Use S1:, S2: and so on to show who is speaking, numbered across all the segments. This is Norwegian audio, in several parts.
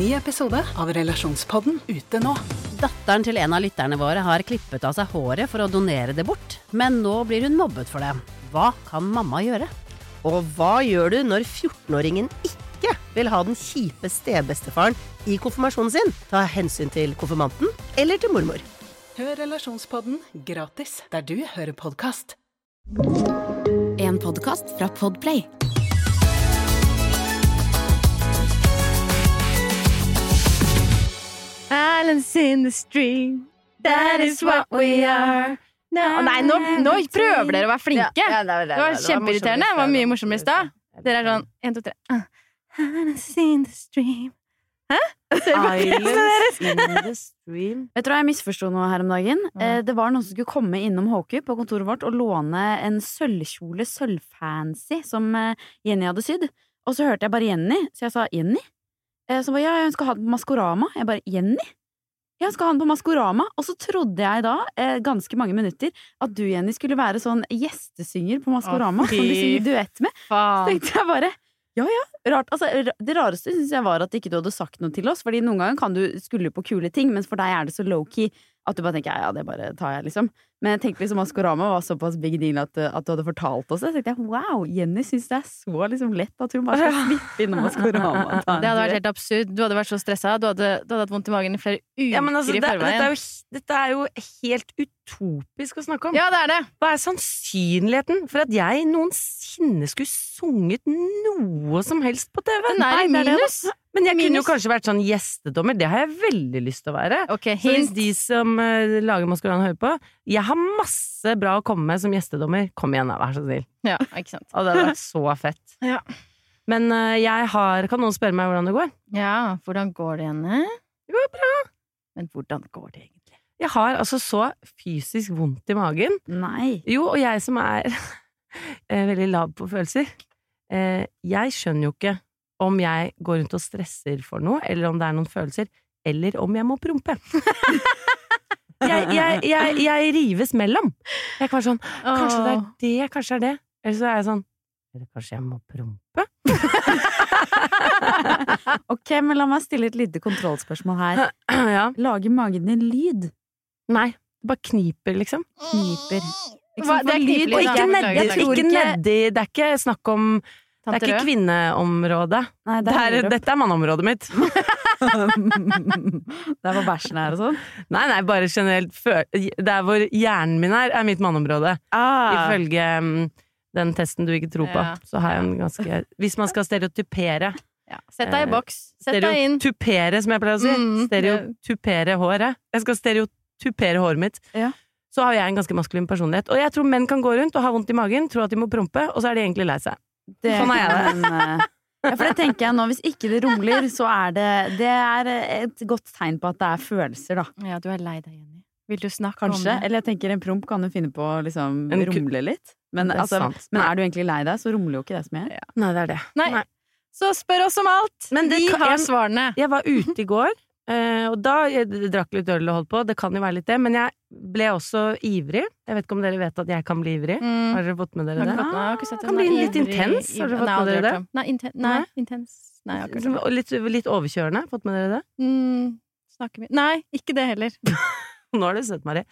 S1: Ny episode av Relasjonspodden ute nå.
S2: Datteren til en av lytterne våre har klippet av seg håret for å donere det bort, men nå blir hun mobbet for det. Hva kan mamma gjøre?
S3: Og hva gjør du når 14-åringen ikke vil ha den kjipe stebestefaren i konfirmasjonen sin? Ta hensyn til konfirmanten eller til mormor.
S1: Hør Relasjonspodden gratis der du hører podkast.
S4: En podkast fra Podplay.
S5: Islands in the stream, that is what we are. Å, nei, nå, nå prøver dere å være flinke!
S3: Ja, ja, det,
S5: Det var kjempeirriterende. Det var mye morsommere i stad. Dere er sånn én, to, tre. Ah. Islands in the stream. Hæ? Deres?
S3: in the stream.
S6: Vet du hva jeg misforsto noe her om dagen? Eh, det var noen som skulle komme innom HQ på kontoret vårt og låne en sølvkjole, sølvfancy, som eh, Jenny hadde sydd. Og så hørte jeg bare Jenny, så jeg sa Jenny? Eh, så bare ja, hun skal ha den på Maskorama. Jeg bare Jenny? Hun skal ha den på Maskorama. Og så trodde jeg da, eh, ganske mange minutter, at du, Jenny, skulle være sånn gjestesynger på Maskorama.
S5: Å,
S6: som du synger duett med. Så tenkte jeg bare ja ja, rart. Altså, det rareste syns jeg var at ikke du hadde sagt noe til oss. Fordi noen ganger kan du skulle på kule ting, mens for deg er det så low-key at du bare tenker ja, ja, det bare tar jeg, liksom. Men jeg tenkte liksom Maskorama var såpass big deal at, uh, at du hadde fortalt oss det. Så tenkte jeg wow, Jenny syns det er så liksom lett at hun bare skal slippe innom Maskorama.
S5: Det hadde vært helt absurd. Du hadde vært så stressa. Du hadde, du hadde hatt vondt i magen i flere uker
S3: Ja, men altså,
S5: i
S3: forveien. dette, er dette er jo helt utopisk å snakke om.
S5: Ja, det er det.
S3: Hva er sannsynligheten for at jeg noensinne skulle sunget noe som helst på TV?
S5: Den er i
S3: minus. det
S5: minus.
S3: Men jeg kunne jo kanskje vært sånn gjestedommer. Det har jeg veldig lyst til å være.
S5: Ok,
S3: Så hvis de som uh, lager Maskorama hører på Jeg har masse bra å komme med som gjestedommer. Kom igjen, da, vær så snill.
S5: Ja, ikke sant.
S3: Og det hadde vært så fett.
S5: Ja.
S3: Men uh, jeg har Kan noen spørre meg hvordan det går?
S5: Ja, hvordan går det, igjen?
S3: Det går bra.
S5: Men hvordan går det egentlig?
S3: Jeg har altså så fysisk vondt i magen.
S6: Nei.
S3: Jo, og jeg som er eh, veldig lav på følelser, eh, jeg skjønner jo ikke om jeg går rundt og stresser for noe, eller om det er noen følelser, eller om jeg må prompe. jeg, jeg, jeg, jeg rives mellom. Jeg kan være sånn Kanskje det er det, kanskje det er det. Eller så er jeg sånn Eller kanskje jeg må prompe?
S6: Ok, men la meg stille et lite kontrollspørsmål her.
S3: ja.
S6: Lager magen din lyd?
S3: Nei. Det bare kniper, liksom.
S6: Kniper. Ikke
S5: Hva- det er kniper,
S3: Og ikke nedi, ikke nedi Det er ikke snakk om Det er ikke kvinneområdet.
S6: Nei,
S3: Det er,
S6: det er,
S3: dette er manneområdet mitt.
S6: det er hvor bæsjen er og sånn?
S3: Nei, nei, bare generelt Det Der hvor hjernen min er, er mitt manneområde.
S6: Ah.
S3: Ifølge mm, den testen du ikke tror på.
S5: Ja.
S3: Så har jeg en ganske Hvis man skal stereotypere
S5: Ja. Sett deg i boks. Sett deg inn.
S3: Stereotupere, som jeg pleier å si.
S5: Mm,
S3: Stereotupere håret. Jeg skal stereotupere håret mitt.
S6: Ja.
S3: Så har jeg en ganske maskulin personlighet. Og jeg tror menn kan gå rundt og ha vondt i magen, tro at de må prompe, og så er de egentlig lei seg.
S6: Det
S3: Sånn er jeg det.
S6: kan, eh, Ja, for det tenker jeg nå, hvis ikke det rumler, så er det Det er et godt tegn på at det er følelser, da.
S5: Ja, du er lei deg, Jenny. Vil du snakke
S6: Kanskje.
S5: om det?
S6: Eller jeg tenker en promp kan jo finne på å liksom
S3: En
S6: rumle litt. Men,
S3: er
S6: altså, men er du egentlig lei deg, så rumler jo ikke det så mye.
S3: Nei, det er det.
S5: Nei. Så spør oss om alt!
S3: Men det
S5: Vi har svarene.
S3: Jeg var ute i går, og da jeg drakk litt øl og holdt på. Det kan jo være litt det, men jeg ble også ivrig. Jeg vet ikke om dere vet at jeg kan bli ivrig.
S5: Mm.
S3: Har dere fått med dere det?
S5: fått- jeg har ikke sett det.
S3: Kan bli litt
S5: ivrig-
S3: intens. Har dere fått
S5: Nei,
S3: med dere det?
S5: Nei, inten nei, intens. Nei.
S3: Og litt, litt overkjørende. Fått med dere det?
S5: Mm, snakker mye Nei, ikke det heller.
S3: Nå har du sett, Mari.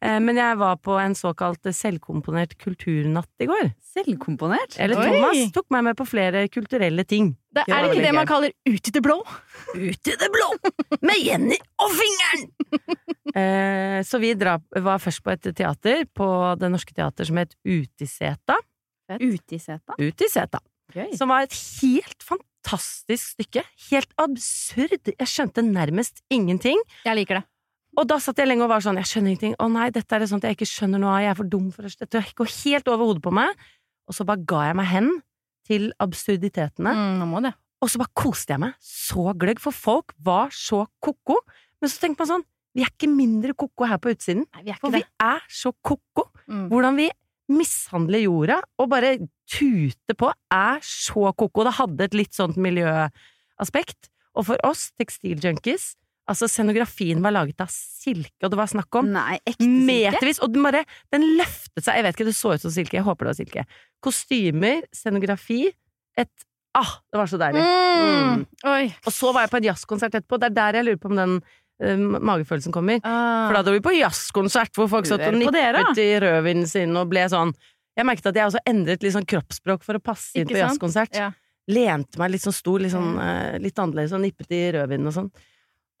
S3: Eh, Men jeg var på en såkalt selvkomponert kulturnatt i går.
S6: Selvkomponert?
S3: Eller
S5: Oi.
S3: Thomas tok meg med på flere kulturelle ting.
S5: Det,
S3: Det
S5: er det ikke det man kaller ut i det blå?
S3: Ut i det blå! Med Jenny og fingeren! eh, så vi dra, var først på et teater på Det Norske Teater som het Utiseta.
S6: Utiseta?
S3: Utiseta.
S6: Gøy.
S3: Som var et helt fantastisk stykke. Helt absurd. Jeg skjønte nærmest ingenting.
S5: Jeg liker det.
S3: Og da satt jeg lenge og var sånn, jeg skjønner ingenting. Å nei, dette er det sånt jeg ikke skjønner noe av. Jeg er for dum for det. Dette går helt over hodet på meg. Og så bare ga jeg meg hen til absurditetene.
S5: Mm, nå må det.
S3: Og så bare koste jeg meg så gløgg, for folk var så ko-ko. Men så tenkte man sånn, vi er ikke mindre ko-ko her på utsiden.
S5: Nei, vi er
S3: For
S5: det.
S3: vi er så ko-ko.
S5: Mm.
S3: Hvordan vi mishandler jorda og bare tuter på, er så ko-ko. Det hadde et litt sånt miljøaspekt. Og for oss, tekstiljunkies, altså scenografien var laget av silke, og det var snakk om
S6: Nei, ekte silke?
S3: metervis, og den bare, den løftet seg, jeg vet ikke, det så ut som silke, jeg håper det var silke. Kostymer, scenografi, et Ah, det var så deilig.
S5: Mm. Oi.
S3: Og så var jeg på en jazzkonsert etterpå. Det er der jeg lurer på om den uh, magefølelsen kommer.
S5: Ah.
S3: For da hadde vi på jazzkonsert hvor folk satt og nippet i rødvinen sin og ble sånn Jeg merket at jeg også endret litt sånn kroppsspråk for å passe inn
S5: Ikke
S3: på jazzkonsert.
S5: Ja.
S3: Lente meg litt sånn stor, litt, sånn, uh, litt annerledes og nippet i rødvinen og sånn.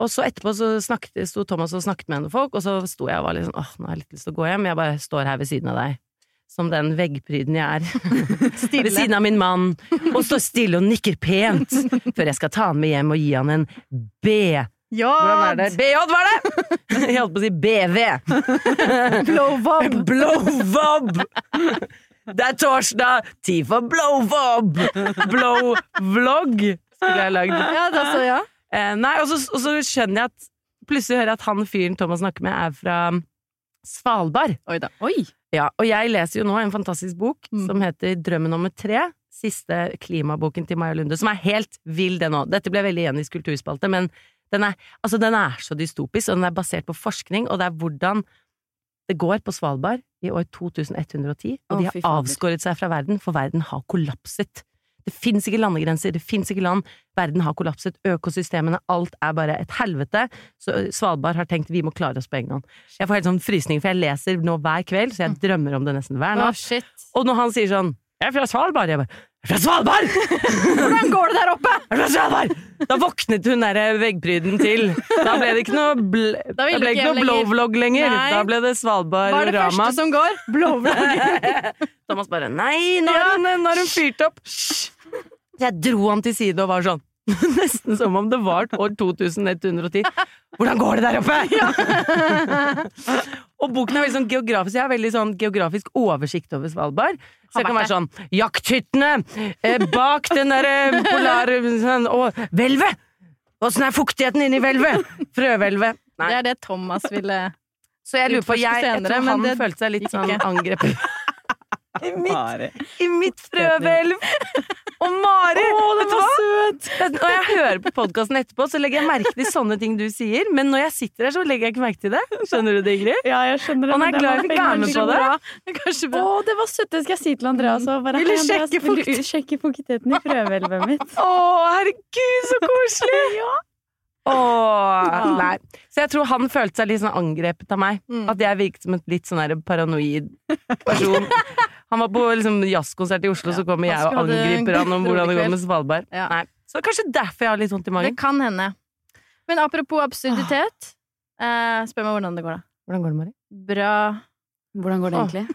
S3: Og så etterpå så snakket, sto Thomas og snakket med noen folk, og så sto jeg og var litt sånn åh, nå har jeg litt lyst til å gå hjem. Jeg bare står her ved siden av deg. Som den veggpryden jeg er. Ved siden av min mann. Og står stille og nikker pent. Før jeg skal ta han med hjem og gi han en B.
S5: Ja!
S3: Hvordan er det? BJ, var det? Jeg holdt på å si BV.
S5: Blowvob.
S3: Blowvob! Det er torsdag, tid for blowvob! Blowvlogg skulle jeg lagd.
S5: Ja, da så ja.
S3: Eh, nei, og så, og så skjønner jeg at Plutselig hører jeg at han fyren Thomas snakker med, er fra Svalbard.
S5: Oi da.
S6: Oi!
S3: Ja, og jeg leser jo nå en fantastisk bok
S5: Mm.
S3: som heter Drømmen nummer tre. Siste klimaboken til Maja Lunde, som er helt vill, den òg. Dette ble veldig igjen i Kulturspalte, men den er, altså, den er så dystopisk, og den er basert på forskning, og det er hvordan det går på Svalbard i år 2110, og de har avskåret seg fra verden, for verden har kollapset. Det fins ikke landegrenser, det fins ikke land, verden har kollapset, økosystemene, alt er bare et helvete. Så Svalbard har tenkt vi må klare oss på egen hånd. Jeg får helt sånn frysning, for jeg leser nå hver kveld, så jeg drømmer om det nesten hver natt.
S5: Oh,
S3: Og når han sier sånn 'Jeg er fra Svalbard', jeg bare fra Svalbard!'
S5: Hvordan går det der oppe?
S3: Fra Svalbard! Da våknet hun derre veggpryden til. Da ble det ikke noe, bl
S5: Da
S3: da ble
S5: ikke
S3: noe blowvlog lenger.
S5: Nei.
S3: Da ble det
S5: Hva er det første som går? Blowblogger.
S3: Thomas bare 'Nei, nå har hun fyrt opp'. Så jeg dro han til side og var sånn Nesten som om det var år 2110. Hvordan går det der oppe?! og boken er veldig sånn geografisk. Jeg har veldig sånn geografisk oversikt over Svalbard. Så jeg kan være sånn Jakthyttene! Eh, bak den derre polar... Sånn, og hvelvet! Åssen er fuktigheten inni hvelvet? Frøhvelvet.
S5: Det er det Thomas ville
S3: Så jeg lurer på jeg, jeg tror han
S5: det
S3: følte seg litt sånn angrepet. I mitt, I mitt frøhvelv! Og Mari! vet var søt! Når jeg hører på podkasten etterpå, så legger jeg merke til sånne ting du sier. Men når jeg sitter her, så legger jeg ikke merke til det. Skjønner du det, Ingrid?
S6: Ja, jeg skjønner det.
S3: Han er glad
S6: var
S3: fikk være med på det.
S6: Å, det var søtt! Det skal jeg si til Andreas. òg.
S5: Vil du sjekke
S6: fuktigheten i frøhvelvet mitt?
S3: Å, herregud, så koselig! Åh, nei. Så jeg tror han følte seg litt sånn angrepet av meg.
S5: Mm.
S3: At jeg virket som en litt sånn paranoid person. Han var på liksom jazzkonsert i Oslo, så kommer jeg og angriper han om hvordan det går med Svalbard.
S5: Ja.
S3: Nei. Så det er kanskje derfor jeg har litt vondt i
S5: Det kan hende. Men apropos absurditet. Eh, spør meg hvordan det går, da.
S3: Hvordan går det, Mari?
S5: Bra.
S6: Hvordan går det egentlig?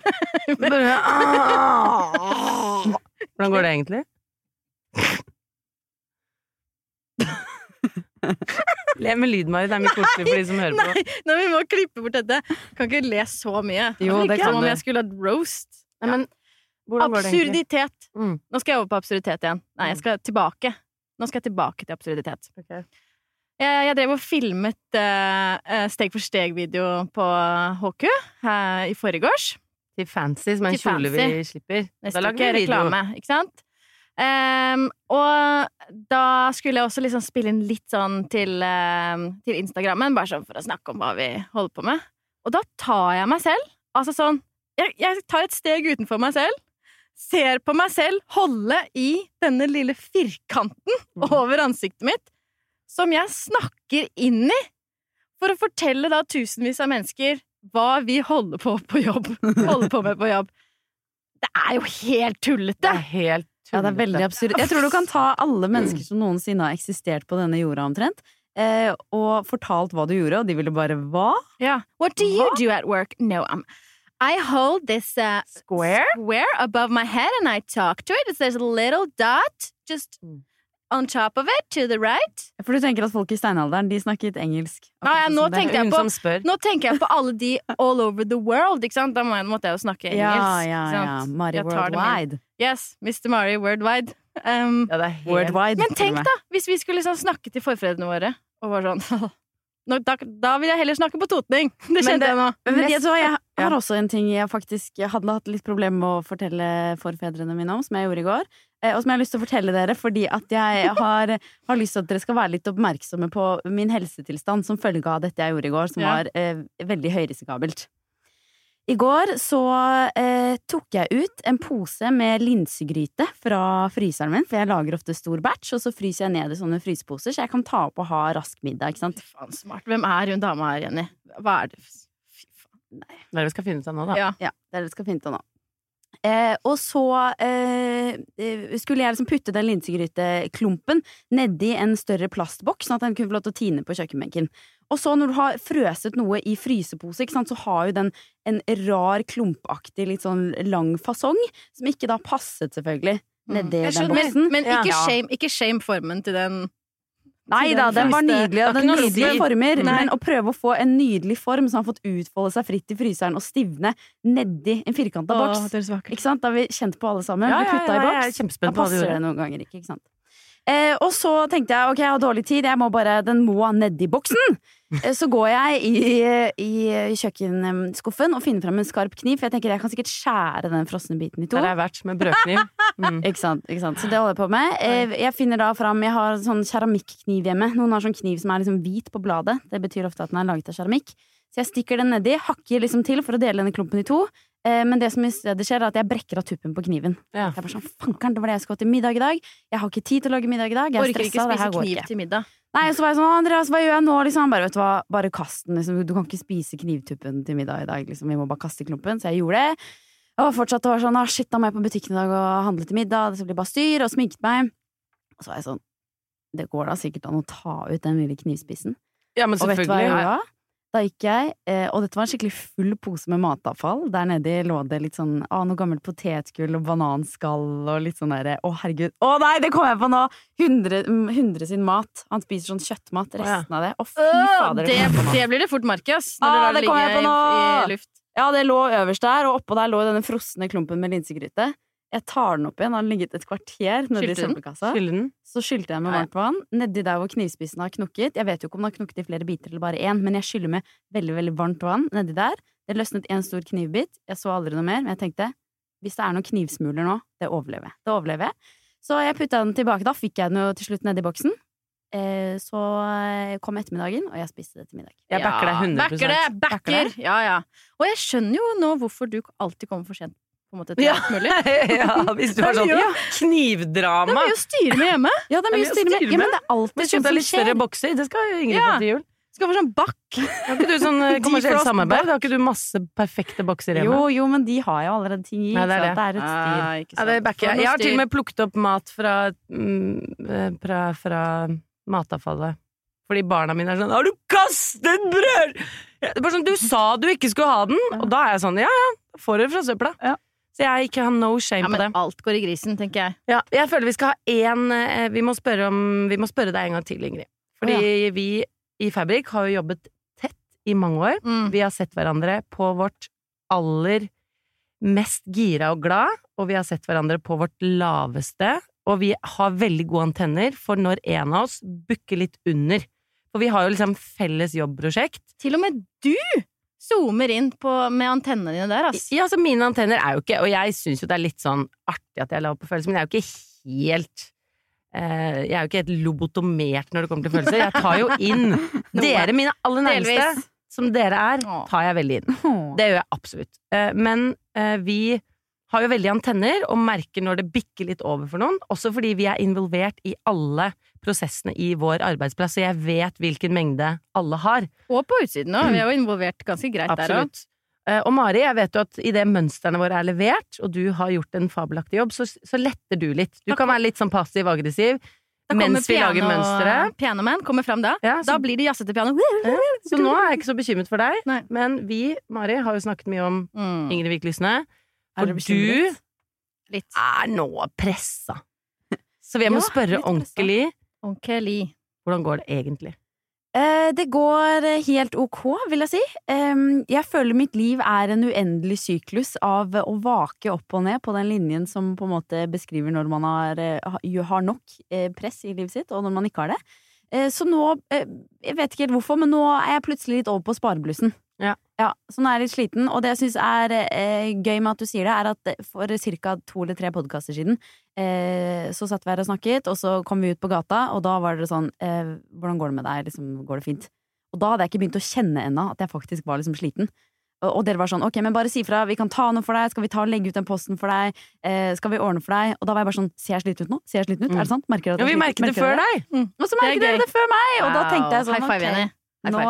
S3: Hvordan går det egentlig? Le med lyd, Mari. Det er mye koselig for de som hører på.
S5: Nei, nei, vi må klippe bort dette. Kan ikke le så mye.
S6: Jo, det kan
S5: Som om jeg skulle hatt roast.
S3: Nei, men?
S5: Absurditet.
S3: Mm.
S5: Nå skal jeg over på absurditet igjen. Nei, jeg skal tilbake. Nå skal jeg tilbake til absurditet.
S3: Okay.
S5: Jeg, jeg drev og filmet eh, eh, steg for steg-video på HQ uh, i forgårs.
S3: Til fancy, som er en kjole vi slipper.
S5: Neste
S3: Da lager vi video.
S5: reklame, ikke sant? Um, og da skulle jeg også liksom spille inn litt sånn til, um, til Instagrammen, bare sånn for å snakke om hva vi holder på med. Og da tar jeg meg selv, altså sånn Jeg, jeg tar et steg utenfor meg selv, ser på meg selv holde i denne lille firkanten
S3: Mm.
S5: over ansiktet mitt, som jeg snakker inn i, for å fortelle da tusenvis av mennesker hva vi holder på på jobb. Holder på med på jobb. Det er jo helt
S3: Det
S5: tullete!
S3: er helt
S6: Ja, det er veldig
S3: tullete.
S6: absurd. Jeg tror du kan ta alle mennesker som noensinne har eksistert på denne jorda omtrent, eh, og fortalt hva du gjorde, og de ville bare hva?
S5: Yeah. What do you
S6: Hva?
S5: do at work? No, um, I hold this uh,
S3: Square?
S5: square above my head and I talk to it. There's a little dot just
S3: Mm.
S5: on top of it to the right.
S6: For du tenker at folk i steinalderen, de snakket engelsk.
S5: Nei,
S6: ja,
S5: nå tenkte på- Nå tenker jeg på alle de all over the world, ikke sant? Da måtte jeg jo snakke engelsk.
S6: Ja, ja, ja. Mari. Worldwide.
S5: Yes, Mr. Mari worldwide. Um,
S3: Ja, det er helt
S6: Worldwide.
S5: men tenk da, hvis vi skulle liksom snakke til forfedrene våre, og var sånn da, da vil jeg heller snakke på totning. Det
S6: skjedde
S5: jeg nå.
S6: Du jeg har også en ting jeg faktisk jeg hadde hatt litt problemer med å fortelle forfedrene mine om, som jeg gjorde i går. eh, Og som jeg har lyst til å fortelle dere, fordi at jeg har, har lyst til at dere skal være litt oppmerksomme på min helsetilstand som følge av dette jeg gjorde i går, som
S5: Ja.
S6: var eh, veldig høyrisikabelt. I går så eh, tok jeg ut en pose med linsegryte fra fryseren min, for jeg lager ofte stor batch, og så fryser jeg ned i sånne fryseposer, så jeg kan ta opp og ha rask middag, ikke sant.
S5: Faen, smart. Hvem er hun dama her, Jenny? Hva er det Fy faen. Nei.
S3: Det er det vi skal finne ut av nå, da.
S5: Ja.
S6: Ja, det er det vi skal finne ut av nå. Eh, og så eh, eh, skulle jeg liksom putte den linsegryteklumpen nedi en større plastboks, sånn at den kunne få lov til å tine på kjøkkenbenken. Og så når du har frøset noe i frysepose, ikke sant, så har jo den en rar, klumpaktig, litt sånn lang fasong, som ikke da passet, selvfølgelig, nedi
S5: mm.
S6: den boksen.
S5: men, men ikke,
S6: Ja.
S5: shame, ikke shame formen til den
S6: Nei da, den var nydelig, og
S3: Det
S6: den nydelige former,
S5: Nei.
S6: men å prøve å få en nydelig form som har fått utfolde seg fritt i fryseren og stivne nedi en firkanta boks.
S5: Åh.
S6: Ikke sant? Da har vi kjent på alle sammen.
S3: Ja, ja,
S6: ja,
S3: ja,
S6: i
S3: jeg er
S6: boks.
S3: kjempespent
S6: Da
S3: på hva du
S6: passer det noen ganger ikke, ikke sant. Eh, og så tenkte jeg ok, jeg har dårlig tid, jeg må bare, den må nedi boksen. Eh, så går jeg i, i kjøkkenskuffen og finner frem en skarp kniv, for jeg tenker jeg kan sikkert skjære den frosne biten i to.
S3: Der er jeg vært med brødkniv. Mm.
S6: Ikke sant, ikke sant. Så det holder jeg på med. Eh, Jeg finner da fram Jeg har sånn keramikkniv hjemme. Noen har sånn kniv som er liksom hvit på bladet. Det betyr ofte at den er laget av keramikk. Så jeg stikker den nedi, hakker liksom til for å dele denne klumpen i to. Eh, Men det som i stedet skjer, er at jeg brekker av tuppen på kniven.
S3: Ja.
S6: Jeg er bare sånn, fankeren, det var det jeg skulle til middag i dag. Jeg har ikke tid til å lage middag i dag. Jeg er
S5: Orker
S6: stressa, det her går ikke.
S5: til middag.
S6: Nei, så var jeg sånn, Andreas, hva gjør jeg nå? Liksom, bare, vet du hva, bare kast den. Liksom. Du kan ikke spise knivtuppen til middag i dag. Liksom. Vi må bare kaste klumpen. Så jeg gjorde det. Og fortsatte å være sånn, ah, shit, da må jeg på butikken i dag og handle til middag. Det blir bare styr. Og sminket meg. Og så var jeg sånn, det går da sikkert an å ta ut den lille knivspissen.
S3: Ja, men
S6: Og vet du hva jeg
S3: gjorde
S6: gjorde da? Gikk jeg, eh, og dette var en skikkelig full pose med matavfall. Der nedi lå det litt sånn ah, noe gammelt potetgull og bananskall og litt sånn derre Å, herregud. Å nei, det kom jeg på nå! 100, mm, 100 sin mat. Han spiser sånn kjøttmat. Resten av det. Å, fy fader.
S5: det,
S6: nå.
S5: det blir det fort merke, ass. Når
S6: Ah,
S5: det
S6: det kom
S5: ligge
S6: jeg på
S5: i, i luft.
S6: Ja, det lå øverst der, og oppå der lå denne frosne klumpen med linsegryte. Jeg tar den opp igjen. Den har ligget et kvarter nedi søppelkassa. Så skylte jeg med varmt vann nedi der hvor knivspissen har knukket. Jeg vet jo ikke om den har knukket i flere biter eller bare én, men jeg skyller med veldig veldig varmt vann nedi der. Det løsnet en stor knivbit. Jeg så aldri noe mer, men jeg tenkte hvis det er noen knivsmuler nå, det overlever jeg. Det overlever jeg. Så jeg putta den tilbake. Da fikk jeg den jo til slutt nedi boksen. Eh, så eh, kom ettermiddagen, og jeg spiste det til middag.
S3: Jeg backer deg 100
S5: Backer det! Backer! Ja, ja. Og jeg skjønner jo nå hvorfor du alltid kommer for sent på en måte, til
S3: Ja.
S5: alt mulig.
S3: ja, hvis du har sånn
S5: Ja. Det er mye å styre med hjemme.
S6: Ja, det er mye
S3: å
S6: styre med. Ja, men det er alltid sånn som
S3: litt større bokser. Det skal Ingrid
S5: Ja.
S3: få til jul.
S5: Skal få sånn bakk.
S3: Har ikke du sånn eh, kommersielt samarbeid? Har ikke du masse perfekte bokser hjemme?
S6: Jo, jo, men de har jo allerede ting i.
S3: Nei, det er
S6: så det er et styr.
S5: Ah, ikke
S3: Ja, det backer jeg. Jeg har til og med plukket opp mat fra, mm, eh, fra, fra matavfallet. Fordi barna mine er sånn 'Har du kastet brød?' Det er bare sånn, 'Du sa du ikke skulle ha den!' Og da er jeg sånn 'Ja ja, får det fra søpla'.
S6: Ja.
S3: Så jeg ikke har no shame
S5: Ja,
S3: på det.
S5: men alt går i grisen, tenker jeg.
S3: Ja, jeg føler vi skal ha én eh, vi, må spørre om- vi må spørre deg en gang til, Ingrid. Fordi vi i Fabrik har jo jobbet tett i mange år.
S5: Mm.
S3: Vi har sett hverandre på vårt aller mest gira og glad, og vi har sett hverandre på vårt laveste. Og vi har veldig gode antenner for når en av oss bukker litt under. For vi har jo liksom felles jobbprosjekt.
S5: Til og med du zoomer inn på, med antennene dine der, ass.
S3: Ja, altså mine antenner er jo ikke Og jeg syns jo det er litt sånn artig at jeg la opp på følelser, men jeg er jo ikke helt eh, Jeg er jo ikke helt lobotomert når det kommer til følelser. Jeg tar jo inn Dere, mine aller nærmeste,
S5: Delvis.
S3: som dere er, tar jeg veldig inn. Det gjør jeg absolutt. Eh, Men eh, vi har jo veldig antenner og merker når det bikker litt over for noen, også fordi vi er involvert i alle prosessene i vår arbeidsplass, så jeg vet hvilken mengde alle har.
S5: Og på utsiden òg. Vi er jo involvert ganske greit der òg.
S3: Absolutt. Eh, Og Mari, jeg vet jo at idet mønstrene våre er levert, og du har gjort en fabelaktig jobb, så, så letter du litt. Du kan være litt sånn passiv-aggressiv mens vi lager mønstre.
S5: Pianoman kommer fram da.
S3: Ja,
S5: Da
S3: så,
S5: blir det jazzete piano.
S3: så nå er jeg ikke så bekymret for deg.
S5: Nei.
S3: Men vi, Mari, har jo snakket mye om
S5: Mm.
S3: Ingrid Vik Lysne.
S6: Er du bekymret?
S5: Litt.
S3: er nå pressa. Så jeg må
S6: Ja,
S3: spørre ordentlig.
S5: Ordentlig.
S3: Hvordan går det egentlig?
S6: Eh, det går eh, helt ok, vil jeg si. Jeg føler mitt liv er en uendelig syklus av å vake opp og ned på den linjen som på en måte beskriver når man har, eh, har nok press i livet sitt, og når man ikke har det. Eh, Så nå, jeg vet ikke helt hvorfor, men nå er jeg plutselig litt over på spareblussen.
S3: Ja.
S6: Ja, så nå er jeg litt sliten, og det jeg syns er eh, gøy med at du sier det, er at for ca. to eller tre podkaster siden eh, så satt vi her og snakket, og så kom vi ut på gata, og da var det sånn eh, Hvordan går det med deg? Liksom, går det fint? Og da hadde jeg ikke begynt å kjenne ennå at jeg faktisk var liksom sliten. Og, og dere var sånn ok, men bare si fra, vi kan ta noe for deg, skal vi ta og legge ut den posten for deg, eh, skal vi ordne for deg? Og da var jeg bare sånn, ser jeg sliten ut nå? Ser jeg sliten ut?
S3: Mm.
S6: Er det sant? Merker dere at
S3: Ja, vi merket det før
S6: deg!
S3: deg!
S6: Og så
S5: er
S6: merket dere det før meg, og da tenkte jeg sånn ok, nå.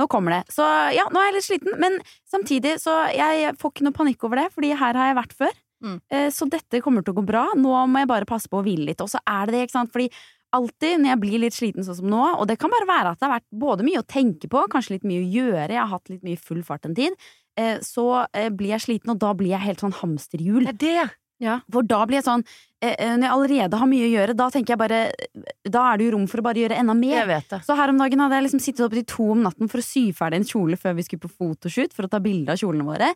S6: Nå kommer det. Så ja, nå er jeg litt sliten, men samtidig så jeg får ikke noe panikk over det, fordi her har jeg vært før.
S5: Mm.
S6: Eh, Så dette kommer til å gå bra. Nå må jeg bare passe på å hvile litt. Og så er det det, ikke sant. Fordi alltid når jeg blir litt sliten sånn som nå, og det kan bare være at det har vært både mye å tenke på, kanskje litt mye å gjøre, jeg har hatt litt mye full fart en tid, eh, så eh, blir jeg sliten, og da blir jeg helt sånn hamsterhjul.
S3: Det er det!
S6: For da blir jeg sånn eh, eh, Når jeg allerede har mye å gjøre, da tenker jeg bare Da er det jo rom for å bare gjøre enda mer.
S3: Jeg vet det.
S6: Så her om dagen hadde jeg liksom sittet opp til to om natten for å sy ferdig en kjole før vi skulle på fotoshoot, for å ta bilde av kjolene våre.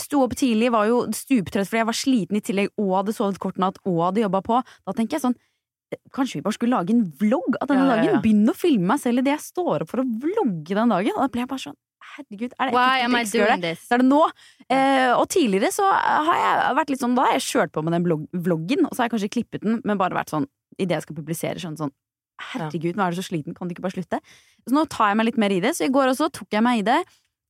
S6: Sto opp tidlig, var jo stuptrøtt fordi jeg var sliten i tillegg og hadde sovet kort natt og hadde jobba på. Da tenker jeg sånn Kanskje vi bare skulle lage en vlogg av denne
S3: Ja, ja, ja.
S6: dagen? Begynne å filme meg selv idet jeg står opp for å vlogge den dagen. Og da ble jeg bare sånn Herregud, er det
S5: Why am I doing this?
S6: Så er det nå. Eh, og tidligere så har jeg vært litt sånn Da har jeg kjørt på med den vloggen, og så har jeg kanskje klippet den, men bare vært sånn idet jeg skal publisere, sånn sånn Herregud, nå er du så sliten, kan du ikke bare slutte? Så nå tar jeg meg litt mer i det. Så i går også tok jeg meg i det.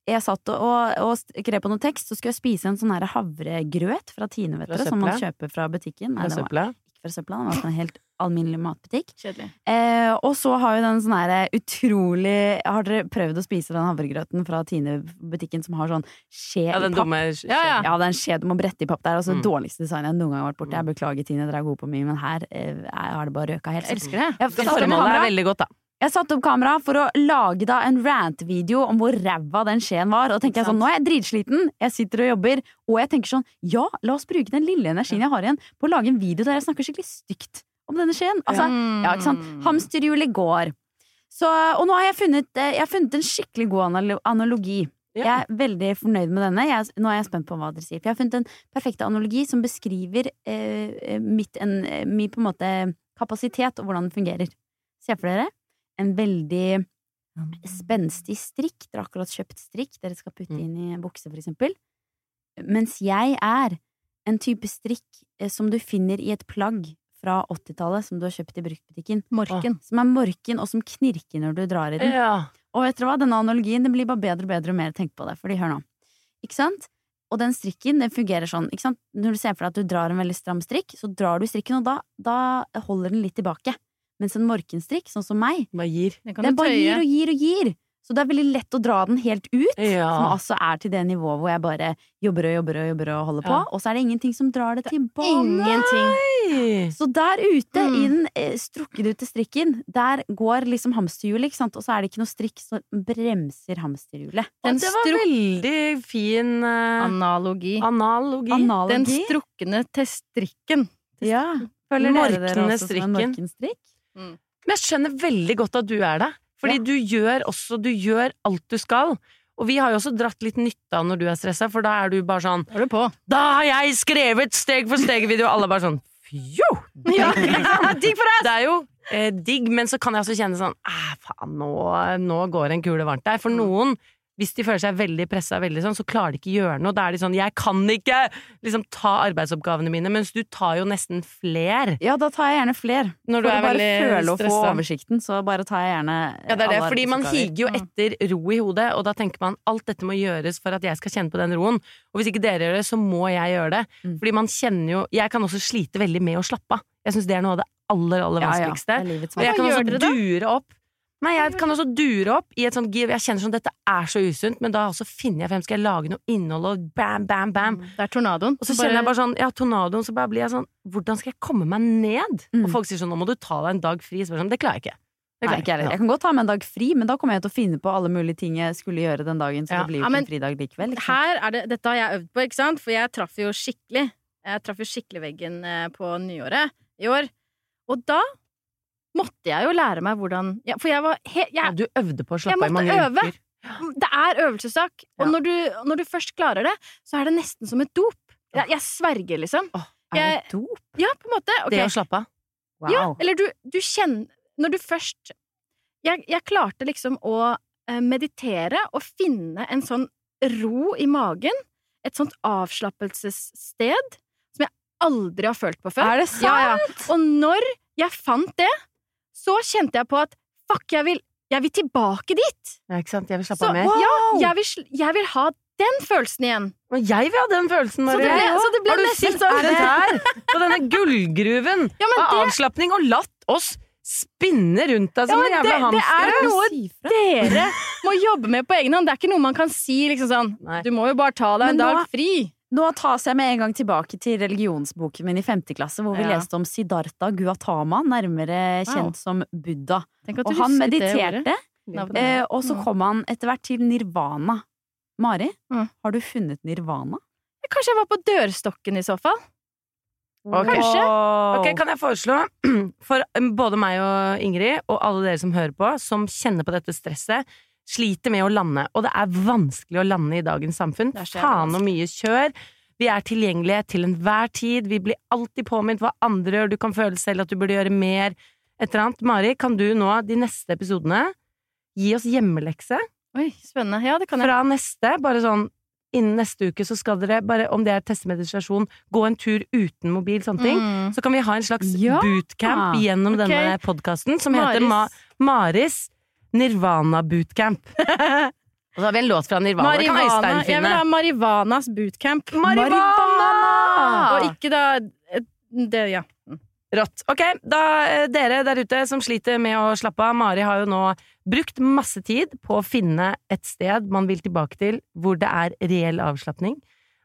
S6: Jeg satt og, og skrev på noe tekst, så skulle jeg spise en sånn havregrøt fra Tine, vet dere, som man kjøper fra butikken. Nei,
S3: Fra søpla.
S6: Søpla, den var fra en helt alminnelig matbutikk. Eh, og så har jo den sånn her utrolig Har dere prøvd å spise den havregrøten fra Tine-butikken som har sånn skje
S3: Ja,
S6: i
S3: den
S6: papp?
S3: dumme
S5: Ja, ja.
S6: Ja, det er en skje du må brette i papp. Det er altså
S3: Mm.
S6: dårligste designet jeg noen gang har vært borti. Jeg beklager, Tine, dere er gode på mye, men her eh, har det bare røka helt.
S5: Jeg elsker det.
S6: Opp
S3: Formålet er veldig godt, da.
S6: Jeg satte opp kamera for å lage da en rant-video om hvor ræva den skjeen var. Og tenkte jeg sånn, nå er jeg dritsliten, jeg sitter og jobber, og jeg tenker sånn, ja, la oss bruke den lille energien jeg har igjen på å lage en video der jeg snakker skikkelig stygt om denne skjeen. Altså, ja, ikke sant?
S5: Mm.
S6: Hamsterhjulet går. Så, og nå har jeg funnet, eh, jeg har funnet en skikkelig god analogi. analogi. Jeg er veldig fornøyd med denne. Jeg, nå er jeg spent på hva dere sier. For jeg har funnet en perfekt analogi som beskriver eh, mitt, en, eh, min på en måte kapasitet og hvordan den fungerer. Se for dere en veldig spenstig strikk. Dere har akkurat kjøpt strikk dere skal putte
S3: Mm.
S6: inn i bukse, for eksempel. Mens jeg er en type strikk eh, som du finner i et plagg fra 80-tallet som du har kjøpt i bruktbutikken.
S5: Morken.
S6: Som er morken, og som knirker når du drar i den.
S3: Ja.
S6: Og vet dere hva, denne analogien den blir bare bedre og bedre og mer tenkt på det. Fordi hør nå. Ikke sant? Og den strikken den fungerer sånn. Ikke sant? Når du ser for deg at du drar en veldig stram strikk, så drar du strikken, og da, da holder den litt tilbake. Mens en morkenstrikk, sånn som meg,
S3: Bare gir.
S5: Den
S6: den bare
S5: tøye.
S6: gir og gir og gir. Så det er veldig lett å dra den helt ut. Som altså er til det nivået hvor jeg bare jobber og jobber og jobber og holder på.
S3: Ja.
S6: Og så er det ingenting som drar det tilbake. Så der ute,
S5: Mm.
S6: i den eh, strukkedute strikken, der går liksom hamsterhjulet, ikke sant? Og så er det ikke noe strikk som bremser hamsterhjulet.
S5: Den
S3: det var veldig fin eh,
S5: Analogi.
S3: analogi.
S5: Den
S6: Analogi.
S5: strukne til strikken.
S6: Ja. Føler dere dere også som en
S3: strikken.
S6: Morkenstrikk?
S3: Men jeg skjønner veldig godt at du er det. Fordi du gjør også Du gjør alt du skal. Og vi har jo også dratt litt nytte av når du er stressa, for da er du bare sånn
S5: er du på.
S3: Da har jeg skrevet steg for steg-video! Alle bare sånn Fjo!
S5: Ja, digg for
S3: Det er jo eh, digg, men så kan jeg også kjenne sånn Æh, faen, nå, nå går en kule varmt der. For noen, hvis de føler seg veldig pressa, sånn, så klarer de ikke gjøre noe. Da er de sånn Jeg kan ikke liksom ta arbeidsoppgavene mine, mens du tar jo nesten fler
S6: Ja, da tar jeg gjerne fler.
S3: når du
S6: For å bare føle å få oversikten, så bare tar jeg gjerne
S3: Ja, det er det, fordi man higer jo etter ro i hodet, og da tenker man alt dette må gjøres for at jeg skal kjenne på den roen. Og hvis ikke dere gjør det, så må jeg gjøre det.
S6: Mm.
S3: Fordi man kjenner jo Jeg kan også slite veldig med å slappe av. Jeg syns det er noe av det aller, aller
S6: Ja, ja.
S3: vanskeligste.
S6: Det er
S3: Og jeg kan også dure opp Nei, jeg kan også dure opp i et sånt giv. Jeg kjenner sånn dette er så usunt, men da også finner jeg frem skal jeg lage noe innhold og bam, bam, bam.
S5: Det er tornadoen.
S3: Og så kjenner jeg bare sånn, ja, tornadoen, så bare blir jeg sånn Hvordan skal jeg komme meg ned?
S6: Mm.
S3: Og folk sier sånn, nå må du ta deg en dag fri. Så bare sånn, det klarer jeg ikke.
S6: Nei, ikke jeg kan godt ta meg en dag fri, men da kommer jeg til å finne på alle mulige ting jeg skulle gjøre den dagen, så
S3: Ja.
S6: det blir jo ikke en fridag likevel.
S5: Er det, dette har jeg øvd på, ikke sant? For jeg traff jo skikkelig. Jeg traff jo skikkelig veggen eh, på nyåret i år. Og da måtte jeg jo lære meg hvordan ja, For jeg var helt
S3: Ja, du øvde på å slappe av i mange
S5: øve.
S3: uker.
S5: Det er øvelsessak. Og når, du, når du først klarer det, så er det nesten som et dop. Jeg, jeg sverger, liksom.
S3: Åh,
S6: Er det
S5: et
S6: dop?
S5: ja, på en måte. Okay.
S3: Det å slappe av.
S6: Wow.
S5: Ja, eller du, du kjenner Når du først jeg, jeg klarte liksom å eh, meditere og finne en sånn ro i magen. Et sånt avslappelsessted som jeg aldri har følt på før.
S6: Er det sant?
S5: Ja, ja. Og når jeg fant det, så kjente jeg på at fuck, jeg vil Jeg vil tilbake dit!
S3: Ja, ikke sant? Jeg vil slappe
S5: Så
S3: av mer.
S5: ja, jeg vil, jeg vil ha den følelsen igjen.
S3: Og jeg vil ha den følelsen,
S5: Så
S3: Marie.
S5: det ble, så det ble
S3: Har du
S5: nesten
S3: sittet her på denne gullgruven
S5: Ja,
S3: av
S5: det,
S3: avslapning og latt oss spinne rundt deg som
S5: Ja,
S3: en jævla
S5: det- det er noe
S6: Si
S5: dere må jobbe med på egen hånd. Det er ikke noe man kan si liksom sånn
S3: Nei.
S5: Du må jo bare ta deg en dag fri.
S6: Nå tas jeg med en gang tilbake til religionsboken min i femte klasse, hvor vi
S3: Ja.
S6: leste om Siddhartha Guatama, nærmere
S5: Wow.
S6: kjent som Buddha. Og han mediterte, eh, og så
S5: Mm.
S6: kom han etter hvert til nirvana. Mari,
S5: Mm.
S6: har du funnet nirvana?
S5: Kanskje jeg var på dørstokken i så fall.
S3: Okay.
S5: Kanskje.
S3: Ok, Kan jeg foreslå, for både meg og Ingrid, og alle dere som hører på, som kjenner på dette stresset, sliter med å lande, og det er vanskelig å lande i dagens samfunn. Faen og mye kjør. Vi er tilgjengelige til enhver tid, vi blir alltid påminnet hva andre gjør, du kan føle selv at du burde gjøre mer, et eller annet. Mari, kan du nå, de neste episodene, gi oss hjemmelekse?
S5: Oi, spennende. Ja, det kan jeg.
S3: Fra neste, bare sånn innen neste uke så skal dere, bare om det er testemeditasjon, gå en tur uten mobil, sånne ting.
S5: Mm.
S3: Så kan vi ha en slags
S6: Ja!
S3: bootcamp gjennom
S5: okay.
S3: denne podkasten som heter Ma
S5: Maris.
S3: Nirvana Bootcamp. Og så har vi en låt fra Nirvana.
S5: Marivana. Jeg vil ha. Marivanas bootcamp.
S3: Marivana!
S5: Og ikke da det, ja.
S3: Rått. Ok, da eh, dere der ute som sliter med å slappe av, Mari har jo nå brukt masse tid på å finne et sted man vil tilbake til hvor det er reell avslapning.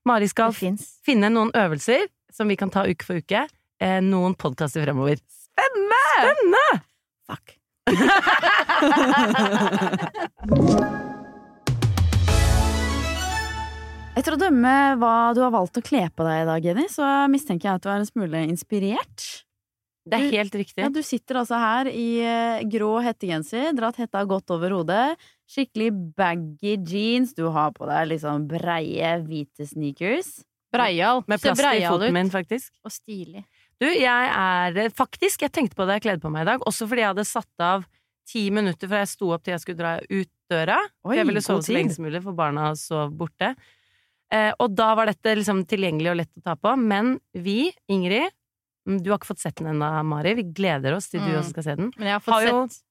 S3: Mari skal finne noen øvelser som vi kan ta uke for uke. Eh, noen podkaster fremover. Spennende! Spennende!
S6: Fuck. Etter å dømme hva du har valgt å kle på deg i dag, Jenny, så mistenker jeg at du er en smule inspirert.
S3: Det er helt riktig.
S6: Ja, du sitter altså her i eh, grå hettegenser, dratt hetta godt over hodet, skikkelig baggy jeans, du har på deg liksom breie, hvite sneakers.
S5: Breial.
S3: Med plast i foten min, faktisk.
S5: Og stilig.
S3: Du, jeg er eh, faktisk Jeg tenkte på det jeg kledde på meg i dag, også fordi jeg hadde satt av ti minutter fra jeg sto opp til jeg skulle dra ut døra.
S6: Oi,
S3: jeg ville sove så lenge som mulig, for barna sov borte. Eh, og da var dette liksom tilgjengelig og lett å ta på. Men vi, Ingrid mm, Du har ikke fått sett den ennå, Mari. Vi gleder oss til du
S5: Mm.
S3: også skal se den.
S5: Men jeg har fått
S3: Har jo-
S5: sett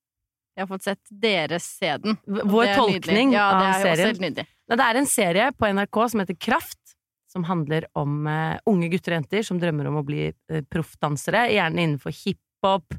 S5: Jeg har fått sett dere se den.
S3: Vår tolkning
S5: ja, det
S3: av
S5: er
S3: serien.
S5: nydelig.
S3: Nei, Det er en serie på NRK som heter Kraft, som handler om eh, unge gutter og jenter som drømmer om å bli eh, proffdansere, gjerne innenfor hiphop.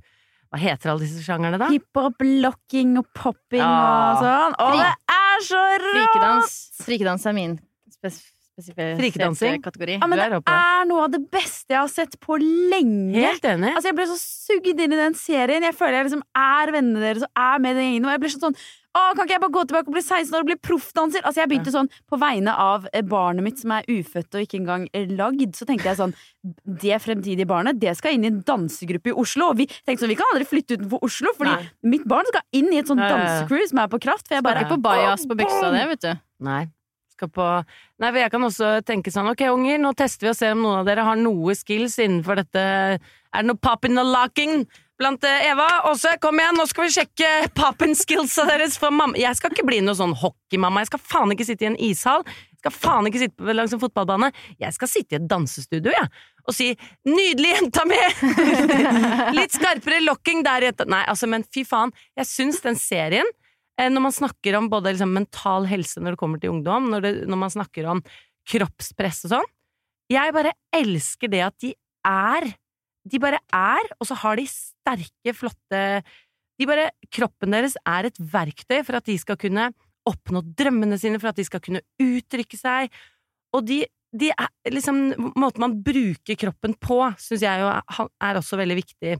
S3: Hva heter alle disse sjangerne, da?
S6: Hiphop, locking og popping
S3: Ja.
S6: og sånn. Og det er så rått!
S5: Frikedans. Frikedans er min spes
S3: Frikedansing?
S5: kategori.
S6: Ja, men det
S3: er
S6: er noe av det beste jeg har sett på lenge.
S3: Helt enig.
S6: Altså, jeg ble så sugd inn i den serien. Jeg føler jeg liksom er vennene deres og er med i den gjengen. Og jeg ble sånn å, kan ikke jeg bare gå tilbake og bli 16 år og bli proffdanser? Altså, jeg begynte sånn på vegne av eh, barnet mitt som er ufødt og ikke engang er lagd. Så tenkte jeg sånn Det fremtidige barnet, det skal inn i en dansegruppe i Oslo. Og vi tenkte sånn, vi kan aldri flytte utenfor Oslo, fordi
S3: Nei.
S6: mitt barn skal inn i et
S3: ja.
S6: dansecrew som er på kraft. For jeg
S5: Bare
S6: bare
S5: ikke på bajas på byksa, det, vet du.
S3: Nei. På Nei, for jeg kan også tenke sånn Ok, unger, nå tester vi og ser om noen av dere har noe skills innenfor dette Er det noe popping og locking blant eh, Eva? Åse, kom igjen, nå skal vi sjekke popping skillsa deres Jeg skal ikke bli noe sånn hockeymamma. Jeg skal faen ikke sitte i en ishall. Jeg skal faen ikke sitte langs en fotballbane. Jeg skal sitte i et dansestudio, jeg. Og si 'nydelig, jenta mi'! Litt skarpere locking der, jenta. Nei, altså, men fy faen. Jeg syns den serien eh, når man snakker om både liksom mental helse når det kommer til ungdom, når, det, når man snakker om kroppspress og sånn Jeg bare elsker det at de er De bare er, og så har de sterke, flotte de bare, Kroppen deres er et verktøy for at de skal kunne oppnå drømmene sine, for at de skal kunne uttrykke seg. Og de, de er, liksom, måten man bruker kroppen på, syns jeg jo er, også veldig viktig.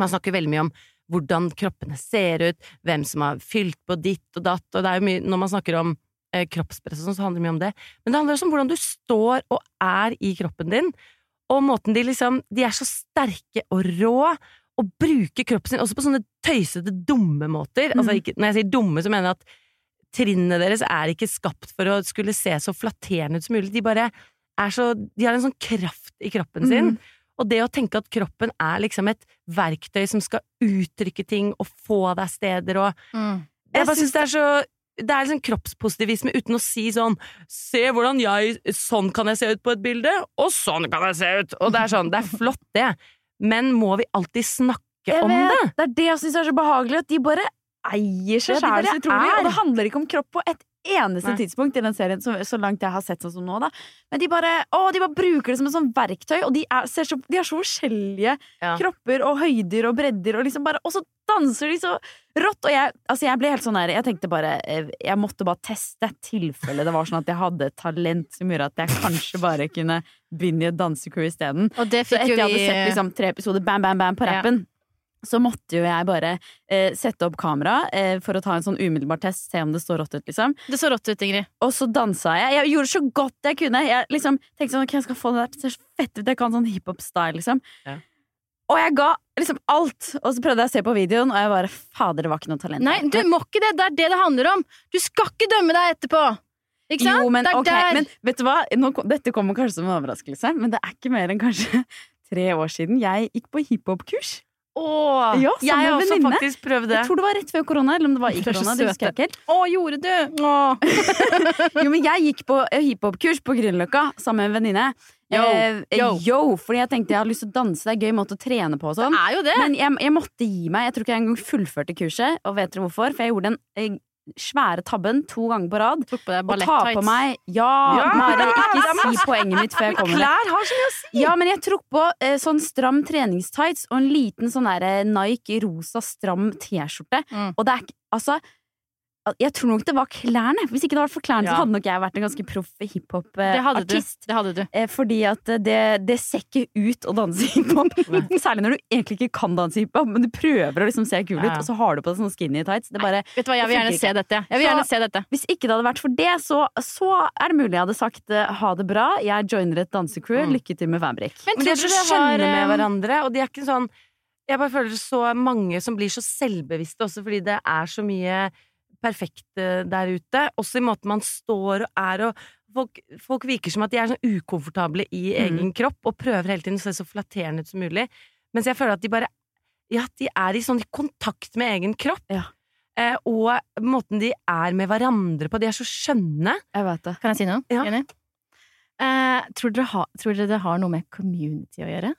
S3: Man snakker veldig mye om hvordan kroppene ser ut, hvem som har fylt på ditt og datt, og det er jo mye, når man snakker om eh, kroppspress sånn, så handler det mye om det. Men det handler også om hvordan du står og er i kroppen din, og måten de liksom De er så sterke og rå, og bruker kroppen sin også på sånne tøysete, dumme måter. Altså, ikke, når jeg sier dumme, så mener jeg at trinnene deres er ikke skapt for å skulle se så flatterende ut som mulig. De bare er så De har en sånn kraft i kroppen sin. Og det å tenke at kroppen er liksom et verktøy som skal uttrykke ting og få deg steder og
S5: Mm.
S3: Jeg bare syns det er så det er liksom kroppspositivisme uten å si sånn Se hvordan jeg Sånn kan jeg se ut på et bilde, og sånn kan jeg se ut! Og det er sånn, det er flott, det. Men må vi alltid snakke
S6: Jeg
S3: om
S6: vet,
S3: det?
S6: det er det jeg syns er så behagelig, at de bare eier seg sjæl så utrolig. Og det handler ikke om kropp på et eneste
S3: Nei.
S6: tidspunkt i den serien, så, så langt jeg har sett sånn som nå, da. Men de bare, å, de bare bruker det som et sånn verktøy, og de er, ser så, de har så forskjellige
S3: Ja.
S6: kropper og høyder og bredder, og liksom bare Og så danser de så rått! Og jeg, altså jeg ble helt sånn der Jeg tenkte bare eh, Jeg måtte bare teste tilfelle det var sånn at jeg hadde et talent som gjorde at jeg kanskje bare kunne begynne i et dansecrew isteden. Så etter
S5: jo
S6: jeg hadde sett liksom, tre episoder bam, bam, bam på
S5: Ja.
S6: Så måtte jo jeg bare eh, sette opp kamera eh, for å ta en sånn umiddelbar test, se om det står rått ut, liksom.
S5: Det så rått ut, Ingrid.
S6: Og så dansa jeg. Jeg gjorde så godt jeg kunne. Jeg liksom tenkte sånn, ok, jeg skal få det der til å se så fett ut. Jeg kan sånn hiphop-style, liksom.
S3: Ja.
S6: Og jeg ga liksom alt. Og så prøvde jeg å se på videoen, og jeg bare fader, det var ikke noe talent.
S5: Nei, du må ikke det. Det er det det handler om. Du skal ikke dømme deg etterpå. Ikke sant?
S6: Jo, men,
S5: det er
S6: okay,
S5: der.
S6: men vet du hva? Nå, dette kommer kanskje som en overraskelse, men det er ikke mer enn kanskje tre år siden jeg gikk på hiphop-kurs.
S3: Åh,
S6: Ja,
S3: jeg har også
S6: venninne.
S3: faktisk prøvd det.
S6: Jeg tror det var rett før korona, eller om det var i korona. Det husker jeg ikke helt.
S5: Å, gjorde du? Å.
S6: Jo, men jeg gikk på eh, hiphop-kurs på Grünerløkka sammen med en venninne.
S5: Yo,
S6: Eh,
S5: yo.
S6: yo, fordi jeg tenkte jeg hadde lyst til å danse, det er en gøy måte å trene på sånn. Men jeg, jeg måtte gi meg. Jeg tror ikke jeg engang fullførte kurset. Og vet dere hvorfor? For jeg gjorde en eh, svære tabben to ganger på rad.
S5: Tok på deg
S6: Og ta på meg Ja,
S3: Ja,
S6: Mari, ikke si poenget mitt før jeg kommer.
S3: Klær har så mye å si!
S6: Ja, men jeg tok på eh, sånn stram treningstights og en liten sånn der eh, Nike rosa stram T-skjorte.
S5: Mm.
S6: Og det er ikke Altså jeg tror nok det var klærne. Hvis ikke det var for klærne,
S3: Ja.
S6: så hadde nok jeg vært en ganske proff hiphop-artist.
S5: Det hadde du.
S6: Eh, fordi at det, det ser ikke ut å danse hiphop. Særlig når du egentlig ikke kan danse hiphop, men du prøver å liksom se kul ut,
S3: Ja.
S6: og så har du på deg sånne skinny tights. Det bare,
S5: Vet du hva, Jeg vil gjerne se dette. Jeg vil
S6: Så-
S5: gjerne se dette.
S6: hvis ikke det hadde vært for det, så, så er det mulig jeg hadde sagt eh, ha det bra, jeg joiner et dansecrew,
S3: Mm.
S6: lykke til med Fabric.
S5: Men
S3: Men de er så
S5: har,
S3: skjønne med
S5: eh,
S3: hverandre, og de er ikke sånn Jeg bare føler så mange som blir så selvbevisste også fordi det er så mye perfekt eh, der ute. Også i måten man står og er og Folk, folk virker som at de er sånn ukomfortable i
S6: Mm.
S3: egen kropp og prøver hele tiden å se så flatterende ut som mulig. Mens jeg føler at de bare Ja, de er i sånn kontakt med egen kropp.
S6: Ja.
S3: Eh, og måten de er med hverandre på. De er så skjønne.
S6: Jeg vet det.
S5: Kan jeg si noe?
S3: Ja.
S5: Jenny? Eh, tror, dere ha, tror dere det har noe med community å gjøre?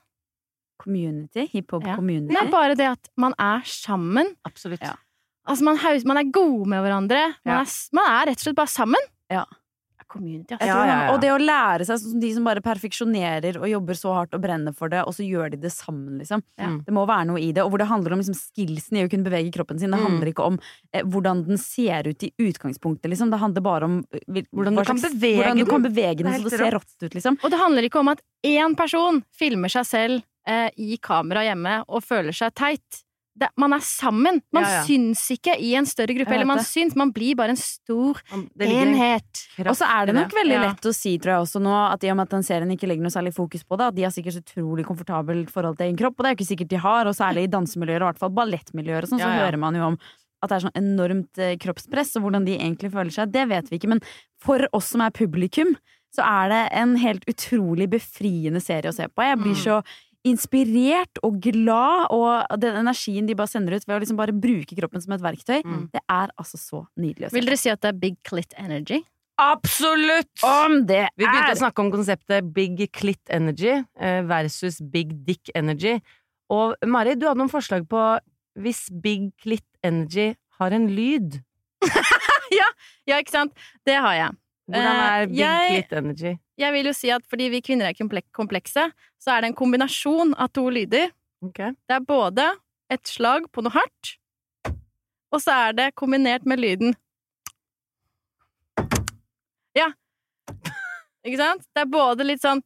S6: Community, hiphop
S5: Ja.
S6: community.
S5: Det er bare det at man er sammen.
S3: Absolutt.
S6: Ja.
S5: Altså man, haus, man er gode med hverandre. Man,
S3: Ja.
S5: er, man er rett og slett bare sammen.
S6: Ja.
S5: Er Community, altså.
S3: Ja, ja, ja.
S6: Og det å lære seg, sånn som de som bare perfeksjonerer og jobber så hardt og brenner for det, og så gjør de det sammen, liksom.
S5: Ja.
S3: Mm.
S6: Det må være noe i det. Og hvor det handler om liksom, skillsen i å kunne bevege kroppen sin. Det
S3: Mm.
S6: handler ikke om eh, hvordan den ser ut i utgangspunktet, liksom. Det handler bare om eh,
S3: Hvordan du kan
S6: slags-
S3: bevege
S6: hvordan du kan bevege den så det ser
S3: rått
S6: ut, liksom.
S5: Og det handler ikke om at én person filmer seg selv eh, i kamera hjemme og føler seg teit. Det, man er sammen. Man
S3: Ja, ja.
S5: syns ikke i en større gruppe. Eller man
S6: det.
S5: syns, man blir bare en stor
S3: en
S5: enhet.
S6: Og så er det nok veldig
S5: Ja.
S6: lett å si, tror jeg også nå, at i og med at den serien ikke legger noe særlig fokus på det, at de har sikkert så utrolig komfortabelt forhold til egen kropp, og det er jo ikke sikkert de har, og særlig i dansemiljøer, og i hvert fall ballettmiljøer og sånn, så hører man jo om at det er sånn enormt eh, kroppspress, og hvordan de egentlig føler seg, det vet vi ikke, men for oss som er publikum, så er det en helt utrolig befriende serie å se på. Jeg blir
S3: Mm.
S6: så inspirert og glad, og den energien de bare sender ut ved å liksom bare bruke kroppen som et verktøy,
S3: Mm.
S6: det er altså så nydelig å se
S5: Vil dere si at det er big clit energy?
S3: Absolutt!
S6: Om det
S3: Vi begynte
S6: er
S3: å snakke om konseptet Big Clit Energy eh, versus Big Dick Energy. Og Mari, du hadde noen forslag på hvis Big Clit Energy har en lyd.
S5: Ja, ikke sant? Det har jeg.
S3: Hvordan
S5: Eh,
S3: er Big
S5: jeg-
S3: Clit Energy?
S5: Jeg vil jo si at fordi vi kvinner er komplekse, så er det en kombinasjon av to lyder.
S3: Okay.
S5: Det er både et slag på noe hardt, og så er det kombinert med lyden Ja. Ikke sant? Det er både litt sånn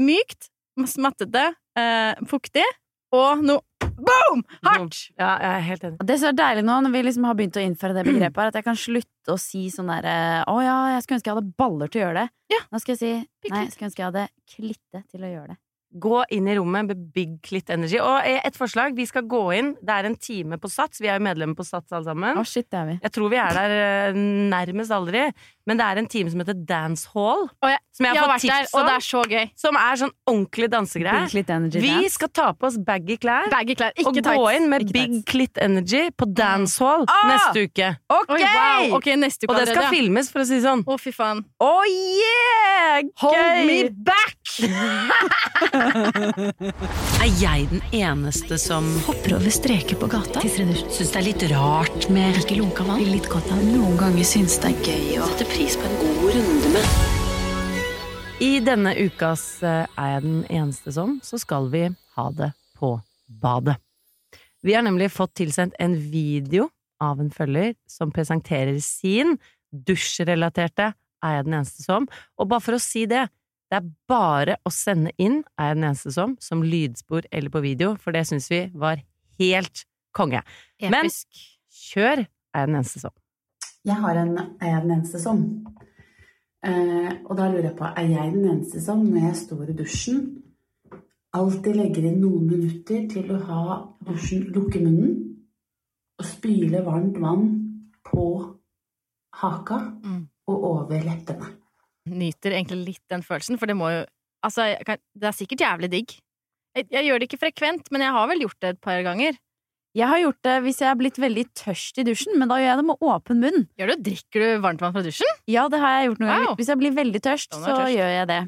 S5: mykt, smattete, eh, fuktig, og noe boom! Hardt!
S3: Ja, jeg er helt enig.
S6: Og Det som er deilig nå, når vi liksom har begynt å innføre det begrepet, er at jeg kan slutte å si sånn derre Å ja, jeg skulle ønske jeg hadde baller til å gjøre det.
S5: Ja.
S6: Nå skal jeg si Nei, jeg skulle ønske jeg hadde klitte til å gjøre det.
S3: Gå inn i rommet med Big Clit Energy. Og eh, et forslag, vi skal gå inn. Det er en time på Sats. Vi er jo medlemmer på Sats alle sammen.
S6: Å, shit, det er vi.
S3: Jeg tror vi er der eh, nærmest aldri. Men det er en time som heter Dancehall.
S5: Og jeg,
S3: Som jeg
S5: jeg
S3: har
S5: har
S3: fått
S5: vært der,
S3: om.
S5: og det er så gøy.
S3: Som er sånn ordentlig dansegreie.
S6: Big Clit Energy
S3: Vi
S6: Dance.
S3: skal ta på oss baggy klær
S5: Baggy klær,
S3: og
S5: tights.
S3: gå inn med
S6: Ikke
S3: Big
S6: tights.
S3: Clit Energy på dancehall
S6: Ah!
S3: neste uke.
S6: Ok!
S5: Oi, wow. okay neste uke
S3: Og det skal
S5: allerede, ja.
S3: filmes, for å si det sånn.
S5: Å, fy faen.
S3: Oh yeah!
S5: Hold me back!
S7: Er jeg den eneste som
S4: Hopper over streker på gata.
S7: syns det er litt rart med
S4: Ikke lunka vann. Litt godt av. Noen ganger syns det er gøy å
S7: sette pris på en god runde med
S3: I denne ukas eh, Er jeg den eneste som, så skal vi ha det på badet. Vi har nemlig fått tilsendt en video av en følger som presenterer sin dusjrelaterte Er jeg den eneste som? Og bare for å si det, det er bare å sende inn Er jeg den eneste som, som lydspor eller på video, for det syns vi var helt konge. Men kjør Er jeg den eneste som.
S8: Jeg har en Er jeg den eneste som? Eh, og da lurer jeg på, er jeg den eneste som, når jeg står i dusjen, alltid legger inn noen minutter til å ha dusjen lukke munnen og spyle varmt vann på haka
S5: Mm.
S8: og over leppene?
S5: Nyter egentlig litt den følelsen, for det må jo Altså, kan, det er sikkert jævlig digg. Jeg, jeg gjør det ikke frekvent, men jeg har vel gjort det et par ganger.
S6: Jeg har gjort det hvis jeg er blitt veldig tørst i dusjen, men da gjør jeg det med åpen munn.
S5: Gjør du, Drikker du varmt vann fra dusjen?
S6: Ja, det har jeg gjort noen
S5: Wow.
S6: ganger. Hvis jeg blir veldig tørst, så
S5: tørst.
S6: gjør jeg det.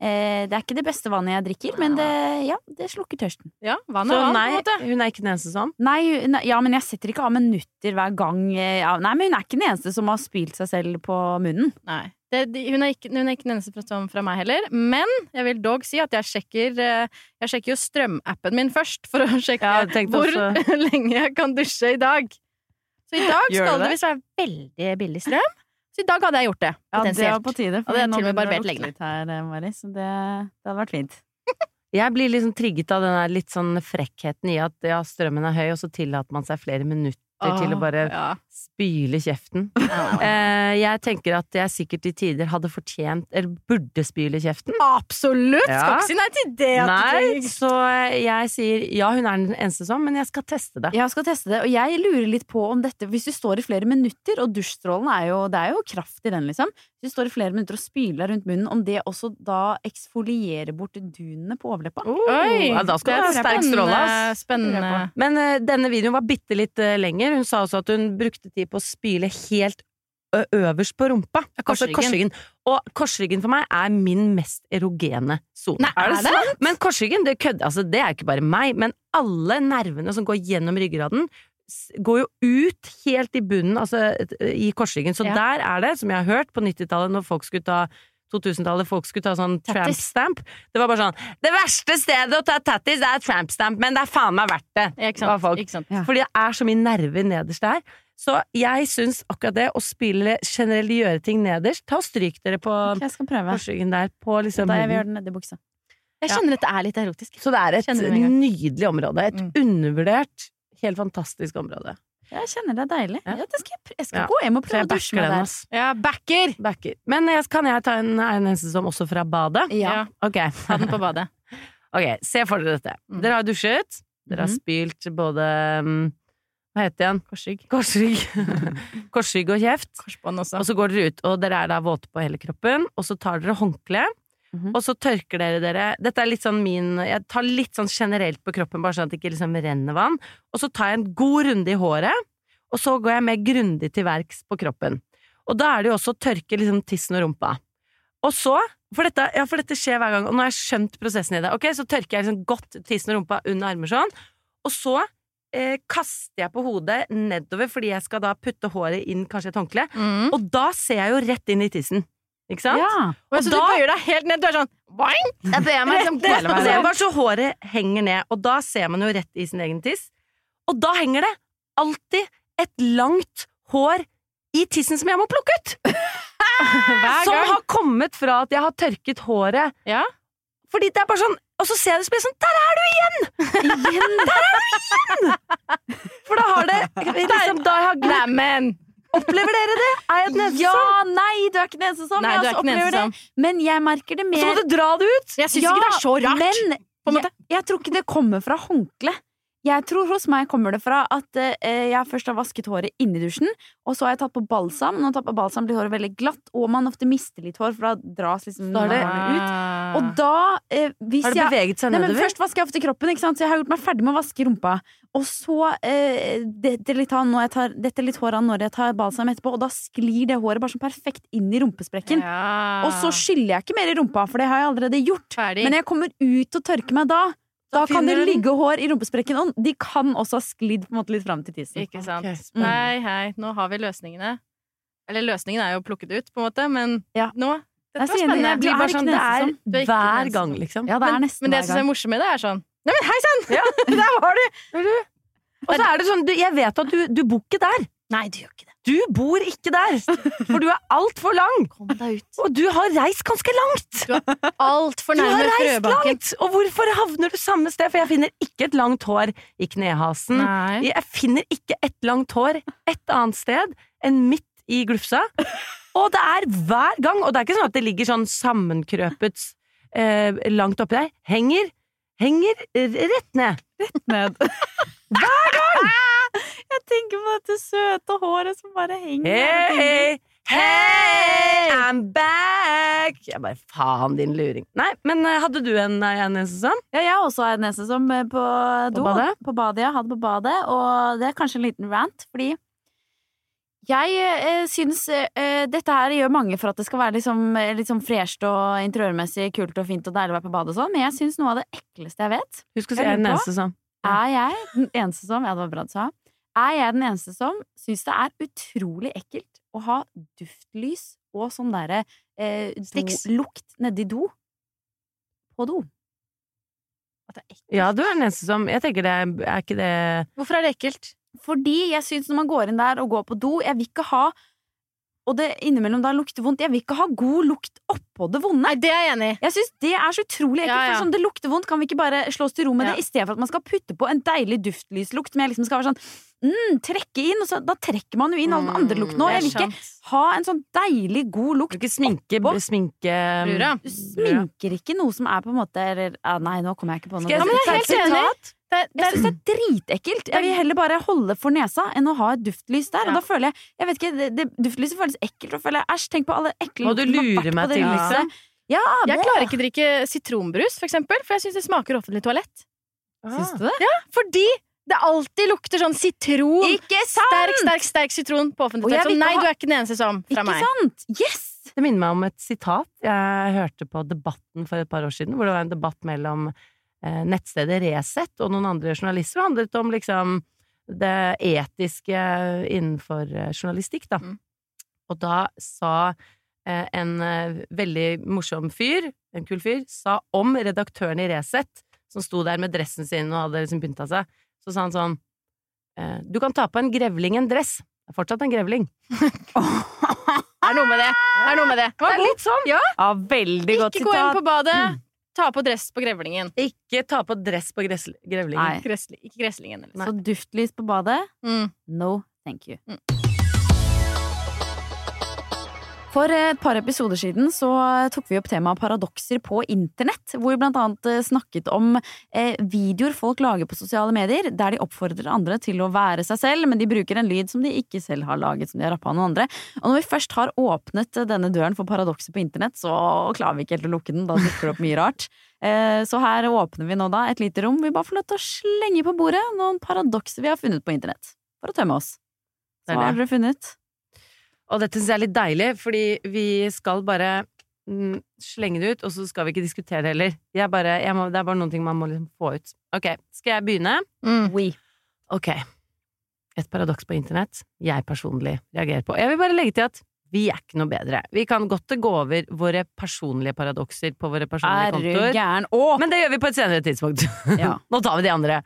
S6: Eh, det er ikke det beste vannet jeg drikker, men det, ja, det slukker tørsten.
S5: Ja, vann er vann, på en måte.
S3: hun er ikke den eneste som.
S6: Nei, nei, ja, men jeg setter ikke av minutter hver gang. eh, Ja, nei, men hun er ikke den eneste som har spylt seg selv på munnen.
S5: Nei. Det, de, hun, er ikke, hun er ikke den eneste som fra meg heller. Men jeg vil dog si at jeg sjekker eh, Jeg sjekker jo strømappen min først, for å sjekke
S3: Ja,
S5: hvor
S3: også-
S5: lenge jeg kan dusje i dag. Så i dag
S3: Gjør
S5: skal det
S3: det?
S5: visst være veldig billig strøm. Så i dag hadde jeg gjort det.
S6: Ja, det var på tide.
S5: Og det er
S6: nå
S5: til og med
S6: begynner det å
S5: barbert
S6: lukte
S5: leggene.
S6: litt Her, Maris, Mari, så det, det hadde vært fint.
S3: Jeg blir liksom trigget av den der litt sånn frekkheten i at ja, strømmen er høy, og så tillater man seg flere minutter til å bare
S5: ja.
S3: Spyle kjeften. Eh, jeg tenker at jeg sikkert i tider hadde fortjent, eller burde spyle kjeften.
S5: Absolutt! Skal ikke si nei til det.
S3: Nei, så jeg sier ja, hun er den eneste som, men jeg skal teste det.
S6: Jeg skal teste det, og jeg lurer litt på om dette Hvis du står i flere minutter, og dusjstrålen er jo Det er jo kraft i den, liksom. Hvis du står i flere minutter og spyler rundt munnen, om det også da eksfolierer bort dunene på overleppa?
S5: Oi!
S3: ja, da skal
S5: det
S3: ha sterk stråle,
S5: spennende-.
S3: Men uh, denne videoen var bitte litt uh, lenger. Hun sa også at hun brukte tid på å spyle helt øverst på rumpa.
S5: Korsryggen.
S3: Altså
S5: korsryggen.
S3: Og korsryggen for meg er min mest erogene sone.
S5: Er det sant?
S3: Men korsryggen, det kødder altså, Det er ikke bare meg, men alle nervene som går gjennom ryggraden, går jo ut helt i bunnen, altså i korsryggen. Så
S5: Ja.
S3: der er det, som jeg har hørt på 90-tallet, når folk skulle ta 2000-tallet, folk skulle ta sånn tramp stamp. Det var bare sånn Det verste stedet å ta tattis, det er tramp stamp, men det er faen meg verdt det.
S5: Ja, ikke sant? Ikke sant?
S6: Ja.
S3: Fordi det er så mye nerver nederst der. Så jeg syns akkurat det, å spille generelt gjøre ting nederst Ta og Stryk dere på
S6: prøve.
S3: der, på liksom
S6: Da jeg vil gjøre det nedi buksa.
S5: Jeg
S3: Ja.
S5: at det er litt erotisk.
S3: Så det er et
S5: Kjenner
S3: nydelig område. Et
S5: Mm.
S3: undervurdert, helt fantastisk område.
S6: Jeg kjenner det er deilig.
S3: Ja.
S6: Ja, det skal jeg, jeg skal
S3: Ja.
S6: gå hjem og prøve å dusje
S3: med
S6: deg.
S3: den,
S6: der.
S5: Ja, backer!
S3: Backer. Men jeg, kan jeg ta en, en eneste som også fra badet?
S5: Ja.
S3: Ok.
S5: Ta den på badet.
S3: ok, se for dere dette.
S5: Mm.
S3: Dere har dusjet. Dere har
S6: spilt
S3: spylt både mm, Hva heter igjen?
S5: Korsrygg.
S3: Korsrygg. Korsrygg og kjeft.
S5: Korsbånd også.
S3: Og så går dere ut, og dere er da våte på hele kroppen, og så tar dere håndkle,
S6: Mhm.
S3: og så tørker dere dere Dette er litt sånn min Jeg tar litt sånn generelt på kroppen, bare sånn at det ikke liksom renner vann. Og så tar jeg en god runde i håret, og så går jeg mer grundig til verks på kroppen. Og da er det jo også å tørke liksom tissen og rumpa. Og så for dette, ja, for dette skjer hver gang, og nå har jeg skjønt prosessen i det. Ok, Så tørker jeg liksom godt tissen og rumpa under armer sånn, og så eh, kaster jeg på hodet nedover fordi jeg skal da putte håret inn kanskje et håndkle.
S5: Mm.
S3: Og da ser jeg jo rett inn i tissen. Ikke sant?
S6: Ja.
S5: Og så
S3: da-
S5: du bøyer deg helt ned. Du er sånn boing!
S3: Jeg bøyer meg liksom
S5: hele
S3: veien.
S5: Det
S3: er bare så håret henger ned. Og da ser man jo rett i sin egen tiss. Og da henger det alltid et langt hår i tissen som jeg må plukke ut! Som har kommet fra at jeg har tørket håret.
S5: Ja.
S3: Fordi det er bare sånn Og så ser jeg det så blir jeg sånn Der er du igjen! Der er du igjen! For da har det liksom, Da har
S5: Glammen!
S3: Opplever dere det? Er jeg den eneste
S6: Ja,
S3: som?
S6: nei, du er ikke den eneste som.
S5: Nei,
S6: jeg også opplever det. Men jeg merker det mer
S3: så må du dra det ut!
S5: Jeg syns ikke det er så rart.
S6: Men jeg, jeg tror ikke det kommer fra håndkle. Jeg tror hos meg kommer det fra at uh, jeg først har vasket håret inni dusjen, og så har jeg tatt på balsam. Når man tar på balsam blir håret veldig glatt, og man ofte mister litt hår, for da dras liksom
S3: det-
S6: ut. Og da, eh, hvis
S3: Har det beveget seg
S6: Nei, men
S3: nedover?
S6: Først vasker jeg ofte kroppen, ikke sant? så jeg har gjort meg ferdig med å vaske rumpa. Og så eh, detter litt, tar, litt hår av når jeg tar balsam etterpå, og da sklir det håret bare sånn perfekt inn i rumpesprekken.
S5: Ja.
S6: Og så skyller jeg ikke mer i rumpa, for det har jeg allerede gjort.
S5: Ferdig.
S6: Men jeg kommer ut og tørker meg da. Da kan det ligge hår i rumpesprekken, og de kan også ha sklidd på en måte litt fram til tissen.
S5: Ikke sant.
S3: Okay.
S5: Hei, hei, nå har vi løsningene. Eller løsningen er jo plukket ut, på en måte, men
S6: Ja.
S5: nå Dette var
S6: er
S5: spennende.
S6: jeg blir
S3: Det
S6: bare
S3: er sånn, det er.
S5: Er
S3: hver gang, liksom.
S6: Ja, det er
S5: men,
S6: nesten
S5: men det
S6: hver
S5: som er morsomt med det, er sånn Nei, men hei sann! Der var du!
S3: Og så er det sånn, du, jeg vet at du, du bor ikke der.
S6: Nei, du gjør ikke det.
S3: Du bor ikke der, for du er altfor lang.
S6: Kom deg ut.
S3: Og du har reist ganske langt.
S5: Altfor
S3: Du har
S5: nærme
S3: reist
S5: frøbanken.
S3: langt! Og hvorfor havner du samme sted? For jeg finner ikke et langt hår i knehasen.
S5: Nei.
S3: Jeg finner ikke et langt hår et annet sted enn midt i glufsa. Og det er hver gang, og det er ikke sånn at det ligger sånn sammenkrøpet eh, langt oppi deg. Henger, henger rett ned.
S6: Rett ned. Hver gang! Jeg tenker på dette søte håret som bare henger
S3: Hey,
S6: Hey,
S3: hey, I'm back! Jeg bare, faen din luring. Nei, men eh, hadde du en, eh, en sesong?
S6: Ja, jeg har også en nese som eh, på do.
S3: badet?
S6: På badet, ja. Hadde på badet. Og det er kanskje en liten rant, fordi jeg eh, syns eh, dette her gjør mange for at det skal være liksom, liksom fresht og interiørmessig kult og fint og deilig å være på badet og sånn, men jeg syns noe av det ekleste jeg vet,
S3: Husk å si
S6: Jeg
S3: er
S6: den på.
S3: som. Ja.
S6: er jeg den eneste som Ja, det var bra du sa. Er jeg den eneste som syns det er utrolig ekkelt å ha duftlys og sånn derre eh, do-lukt nedi do? På do.
S5: At det er ekkelt.
S3: Ja, du er den eneste som Jeg tenker det er ikke det
S5: Hvorfor er det ekkelt?
S6: Fordi jeg syns når man går inn der og går på do Jeg vil ikke ha Og det innimellom da lukter vondt. Jeg vil ikke ha god lukt oppå det vonde.
S5: Nei, det er jeg enig i.
S6: Jeg synes Det er så utrolig ekkelt.
S5: Ja, ja.
S6: Sånn, det lukter vondt, kan vi ikke bare slå oss til ro med
S5: Ja.
S6: det? For at man skal putte på en deilig duftlyslukt som jeg liksom skal være sånn mm, Trekke inn, og så, da trekker man jo inn alle den andre lukten òg. Jeg vil ikke ha en sånn deilig, god
S3: Du
S6: lukt.
S3: ikke sminke,
S6: Oppå.
S3: sminke
S5: Brura.
S6: Du sminker ikke noe som er på en måte eller, ah, Nei, nå kommer jeg ikke på noe.
S3: Skal jeg
S5: Ja, jeg er helt enig. Det, det,
S6: Jeg syns det er dritekkelt. Jeg vil heller bare holde for nesa enn å ha et duftlys der.
S5: Ja.
S6: Og da føler jeg Jeg vet ikke, det, det, Duftlyset føles ekkelt. Og føler jeg, Æsj, tenk på alle ekle
S3: du
S6: luktene som har
S3: lure
S6: vært på
S3: meg til,
S6: lyset.
S3: liksom?
S6: Ja,
S5: jeg klarer ikke å drikke sitronbrus, for eksempel, for jeg syns det smaker offentlig toalett.
S6: Syns du det?
S5: Fordi det alltid lukter sånn sitron.
S6: Ikke sant!
S5: Sterk, sterk, sterk sitron på offentlig
S6: tatt
S5: toalett. Så nei,
S6: ha-
S5: du er ikke den eneste som. Fra
S6: Ikke
S5: meg.
S6: sant? Yes!
S3: Det minner meg om et sitat jeg hørte på Debatten for et par år siden, hvor det var en debatt mellom eh, nettstedet Resett og noen andre journalister. Det handlet om liksom det etiske innenfor eh, journalistikk, da.
S5: Mm.
S3: Og da sa eh, en eh, veldig morsom fyr, en kul fyr, sa om redaktøren i Resett, som sto der med dressen sin og hadde liksom pynta seg, så sa han sånn eh, Du kan ta på en grevling en dress. Det er fortsatt en grevling.
S5: Det er noe med det. Det er noe med det.
S3: Det er litt sånn!
S5: Ja.
S3: Ja, veldig godt
S5: Ikke gå inn på badet. Ta på dress på grevlingen.
S3: Ikke ta på dress på grevlingen.
S6: Nei.
S5: Gressli, ikke gresslingen. Eller.
S6: Så duftlys på badet?
S5: Mm.
S6: No, thank you.
S5: Mm.
S6: For et par episoder siden så tok vi opp temaet paradokser på internett, hvor vi blant annet eh, snakket om eh, videoer folk lager på sosiale medier, der de oppfordrer andre til å være seg selv, men de bruker en lyd som de ikke selv har laget, som de har rappa av noen andre. Og når vi først har åpnet eh, denne døren for paradokser på internett, så klarer vi ikke helt å lukke den, da dukker det opp mye rart. Eh, Så her åpner vi nå da et lite rom, vi bare får lov til å slenge på bordet noen paradokser vi har funnet på internett, for å tømme oss. Hva har dere funnet?
S3: Og dette syns jeg er litt deilig, fordi vi skal bare mm, slenge det ut, og så skal vi ikke diskutere det heller. Jeg bare, jeg må, det er bare noen ting man må liksom få ut. Ok, skal jeg begynne?
S5: Mm.
S6: Oui.
S3: Ok. Et paradoks på internett jeg personlig reagerer på. Jeg vil bare legge til at vi er ikke noe bedre. Vi kan godt gå over våre personlige paradokser på våre personlige
S6: Er du
S3: kontoer. Men det gjør vi på et senere tidspunkt.
S6: Ja.
S3: Nå tar vi de andre.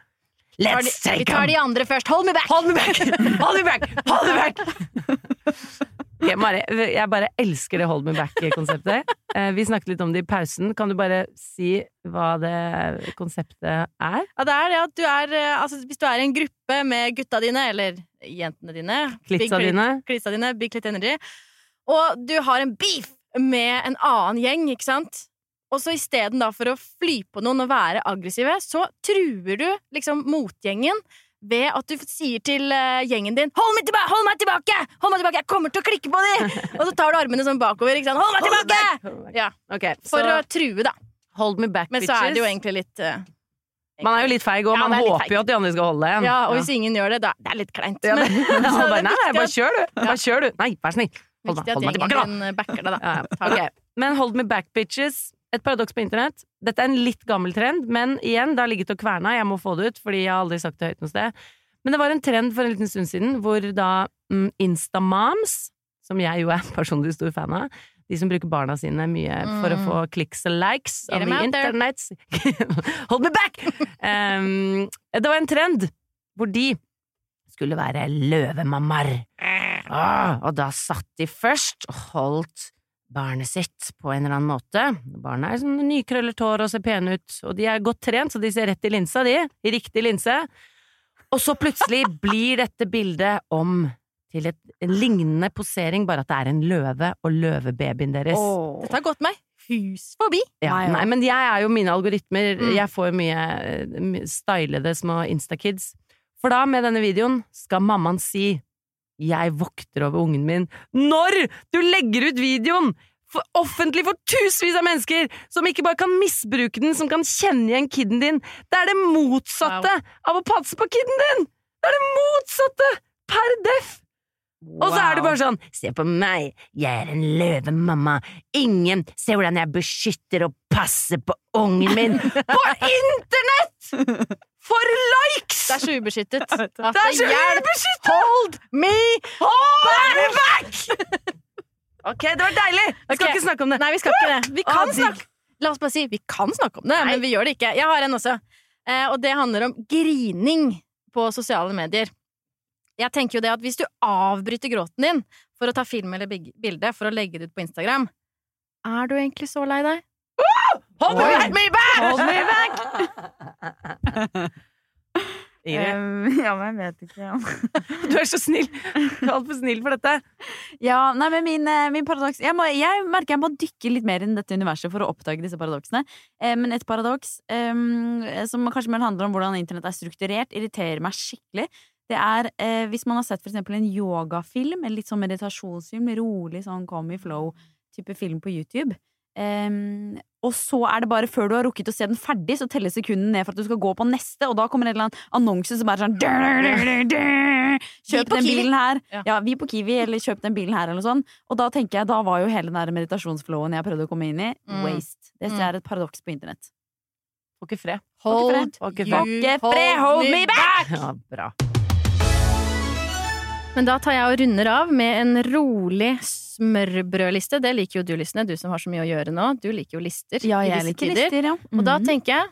S3: Let's
S5: de-
S3: them!
S5: Vi tar de andre først. Hold me back!
S3: Hold me back! Hold me back! Hold me back! Ok, Mari, jeg bare elsker det hold me back-konseptet. Eh, Vi snakket litt om det i pausen. Kan du bare si hva det konseptet er?
S5: Ja, det er det at du er eh, Altså, hvis du er i en gruppe med gutta dine, eller jentene dine
S3: Klitsa
S5: Big
S3: dine?
S5: Klitsa dine, Big Clit Energy. Og du har en beef med en annen gjeng, ikke sant? Og så isteden da for å fly på noen og være aggressive, så truer du liksom motgjengen ved at du sier til eh, gjengen din 'Hold meg tilbake! Hold meg tilbake! Hold meg tilbake! Jeg kommer til å klikke på dem!' og så tar du armene sånn bakover. Ikke sant? 'Hold meg tilbake!' Ja,
S3: Ok,
S5: For å true, da.
S3: hold me back,
S5: Men
S3: bitches.
S5: så er det jo egentlig litt eh,
S3: Man er jo litt feig, og
S5: Ja,
S3: man
S5: er
S3: håper
S5: feig.
S3: jo at de andre skal holde igjen.
S5: Ja, og hvis ingen gjør det, da Det er litt kleint.
S3: Ja, det,
S5: Men-
S3: bare, nei, bare kjør du. Bare kjør du. Nei, vær snill. Hold, meg- hold meg tilbake, da.
S5: backer det, da.
S3: Ja, ja. Ok. Men hold me back, bitches. Et paradoks på internett. Dette er en litt gammel trend, men igjen, det har ligget og kverna. Jeg må få det ut, fordi jeg har aldri sagt det høyt noe sted. Men det var en trend for en liten stund siden hvor da mm, Instamoms, som jeg jo er personlig stor fan av, de som bruker barna sine mye for å
S5: Mm.
S3: få clicks og likes
S5: av
S3: on
S5: them
S3: the
S5: out there.
S3: internet. Hold me back! Um, det var en trend hvor de skulle være løvemammaer. Ah, og da satt de først og holdt barnet sitt på en eller annen måte. Barna er sånn nykrøllet hår og ser pene ut, og de er godt trent, så de ser rett i linsa, de. I riktig linse. Og så plutselig blir dette bildet om til et, en lignende posering, bare at det er en løve og løvebabyen deres.
S5: Dette har gått meg hus forbi.
S3: Ja, nei, men jeg er jo mine algoritmer.
S5: Mm.
S3: Jeg får mye eh, stylede små Instakids. For da, med denne videoen, skal mammaen si 'jeg vokter over ungen min' når du legger ut videoen! For offentlig for tusenvis av mennesker som ikke bare kan misbruke den, som kan kjenne igjen kiden din. Det er det motsatte av å passe på kiden din! Det er det motsatte! Per deff! Og så er det bare sånn Se på meg, jeg er en løvemamma. Ingen ser hvordan jeg beskytter og passer på ungen min på internett! For likes!
S5: Det er så ubeskyttet.
S3: Det er så ubeskyttet!
S5: Hold me
S3: Hold back! Ok, det var deilig! Vi skal
S5: okay.
S3: ikke snakke om det.
S5: Nei, vi skal ikke det. Vi kan snakke La oss bare si vi kan snakke om det,
S3: Nei.
S5: men vi gjør det ikke. Jeg har en også. Eh, og det handler om grining på sosiale medier. Jeg tenker jo det at hvis du avbryter gråten din for å ta film eller bilde for å legge det ut på Instagram, er du egentlig så lei deg?
S3: Hold me back! Hold me back!
S6: Um, ja, men jeg vet ikke.
S3: du er så snill. Du er altfor snill for dette.
S6: Ja, nei, men min, eh, min paradoks jeg, må, jeg merker jeg må dykke litt mer inn i dette universet for å oppdage disse paradoksene. Eh, men et paradoks eh, som kanskje mer handler om hvordan internett er strukturert, irriterer meg skikkelig. Det er eh, hvis man har sett for eksempel en yogafilm, en litt sånn meditasjonsfilm, rolig sånn come flow-type film på YouTube. Em, og så er det bare før du har rukket å se den ferdig, så teller sekundene ned for at du skal gå på neste, og da kommer en eller annen annonse som er sånn Kjøp den bilen her.
S5: Ja.
S6: Ja, vi på Kiwi, eller kjøp den bilen her, eller noe sånt. Og da tenker jeg, da var jo hele den der meditasjonsflowen jeg prøvde å komme inn i,
S5: Mm.
S6: waste. Det
S5: Mm.
S6: er et paradoks på internett.
S3: Får ikke fred.
S5: Hold hold,
S3: fred,
S6: hold me back!
S3: Ja, bra.
S5: Men da tar jeg og runder av med en rolig smørbrødliste. Det liker jo du, Lysne, du som har så mye å gjøre nå. Du liker jo lister
S6: Ja, jeg liker lister, ja.
S5: Og da
S6: Mhm.
S5: tenker jeg,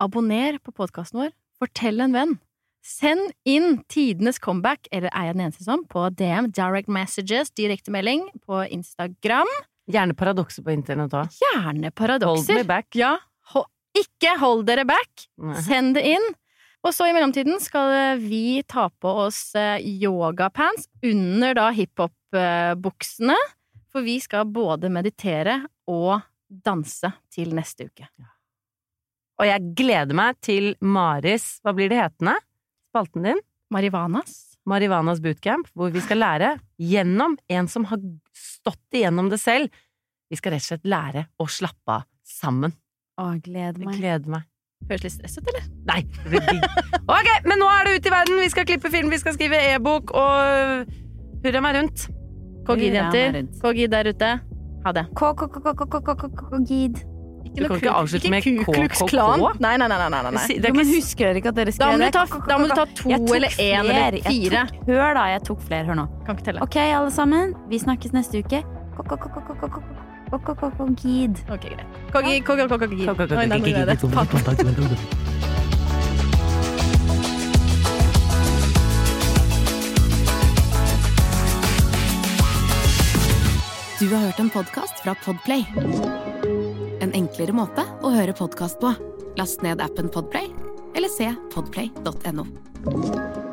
S5: abonner på podkasten vår. Fortell en venn. Send inn tidenes comeback, eller er jeg den eneste som, på DM, direct messages, direktemelding på Instagram.
S3: Gjerne paradokser på internett òg.
S5: Gjerne
S3: Hold
S5: paradokser.
S3: me back.
S5: Ja, ho ikke hold dere back. Send det inn. Og så i mellomtiden skal vi ta på oss eh, yogapants under da hiphop-buksene. For vi skal både meditere og danse til neste uke.
S3: Og jeg gleder meg til Maris Hva blir det hetende? Spalten din?
S5: Marivanas.
S3: Marivanas bootcamp, hvor vi skal lære gjennom en som har stått igjennom det selv. Vi skal rett og slett lære å slappe av sammen.
S6: Å, jeg gleder
S3: Jeg
S6: meg.
S3: gleder meg.
S5: Høres litt stresset, eller?
S3: Nei. Ok, men nå er det ute i verden! Vi skal klippe film, vi skal skrive e-bok, og hurra meg rundt.
S5: KGID-jenter. KGID der ute. Ha det.
S6: K-k-k-k-k-k-k-gid.
S3: Du kan ikke avslutte med KKK?
S5: Nei, nei, nei. nei, nei,
S3: Det er
S6: men husker dere ikke at dere skrev det?
S5: da må du ta to eller én eller fire.
S6: Hør da, jeg tok flere. Hør nå. Ok, alle sammen. Vi snakkes neste uke. Kokokokokid.
S5: Ok, greit. Kogi, det. Faen.
S9: Du har hørt en podkast fra Podplay. En enklere måte å høre podkast på. Last ned appen Podplay, eller se podplay.no.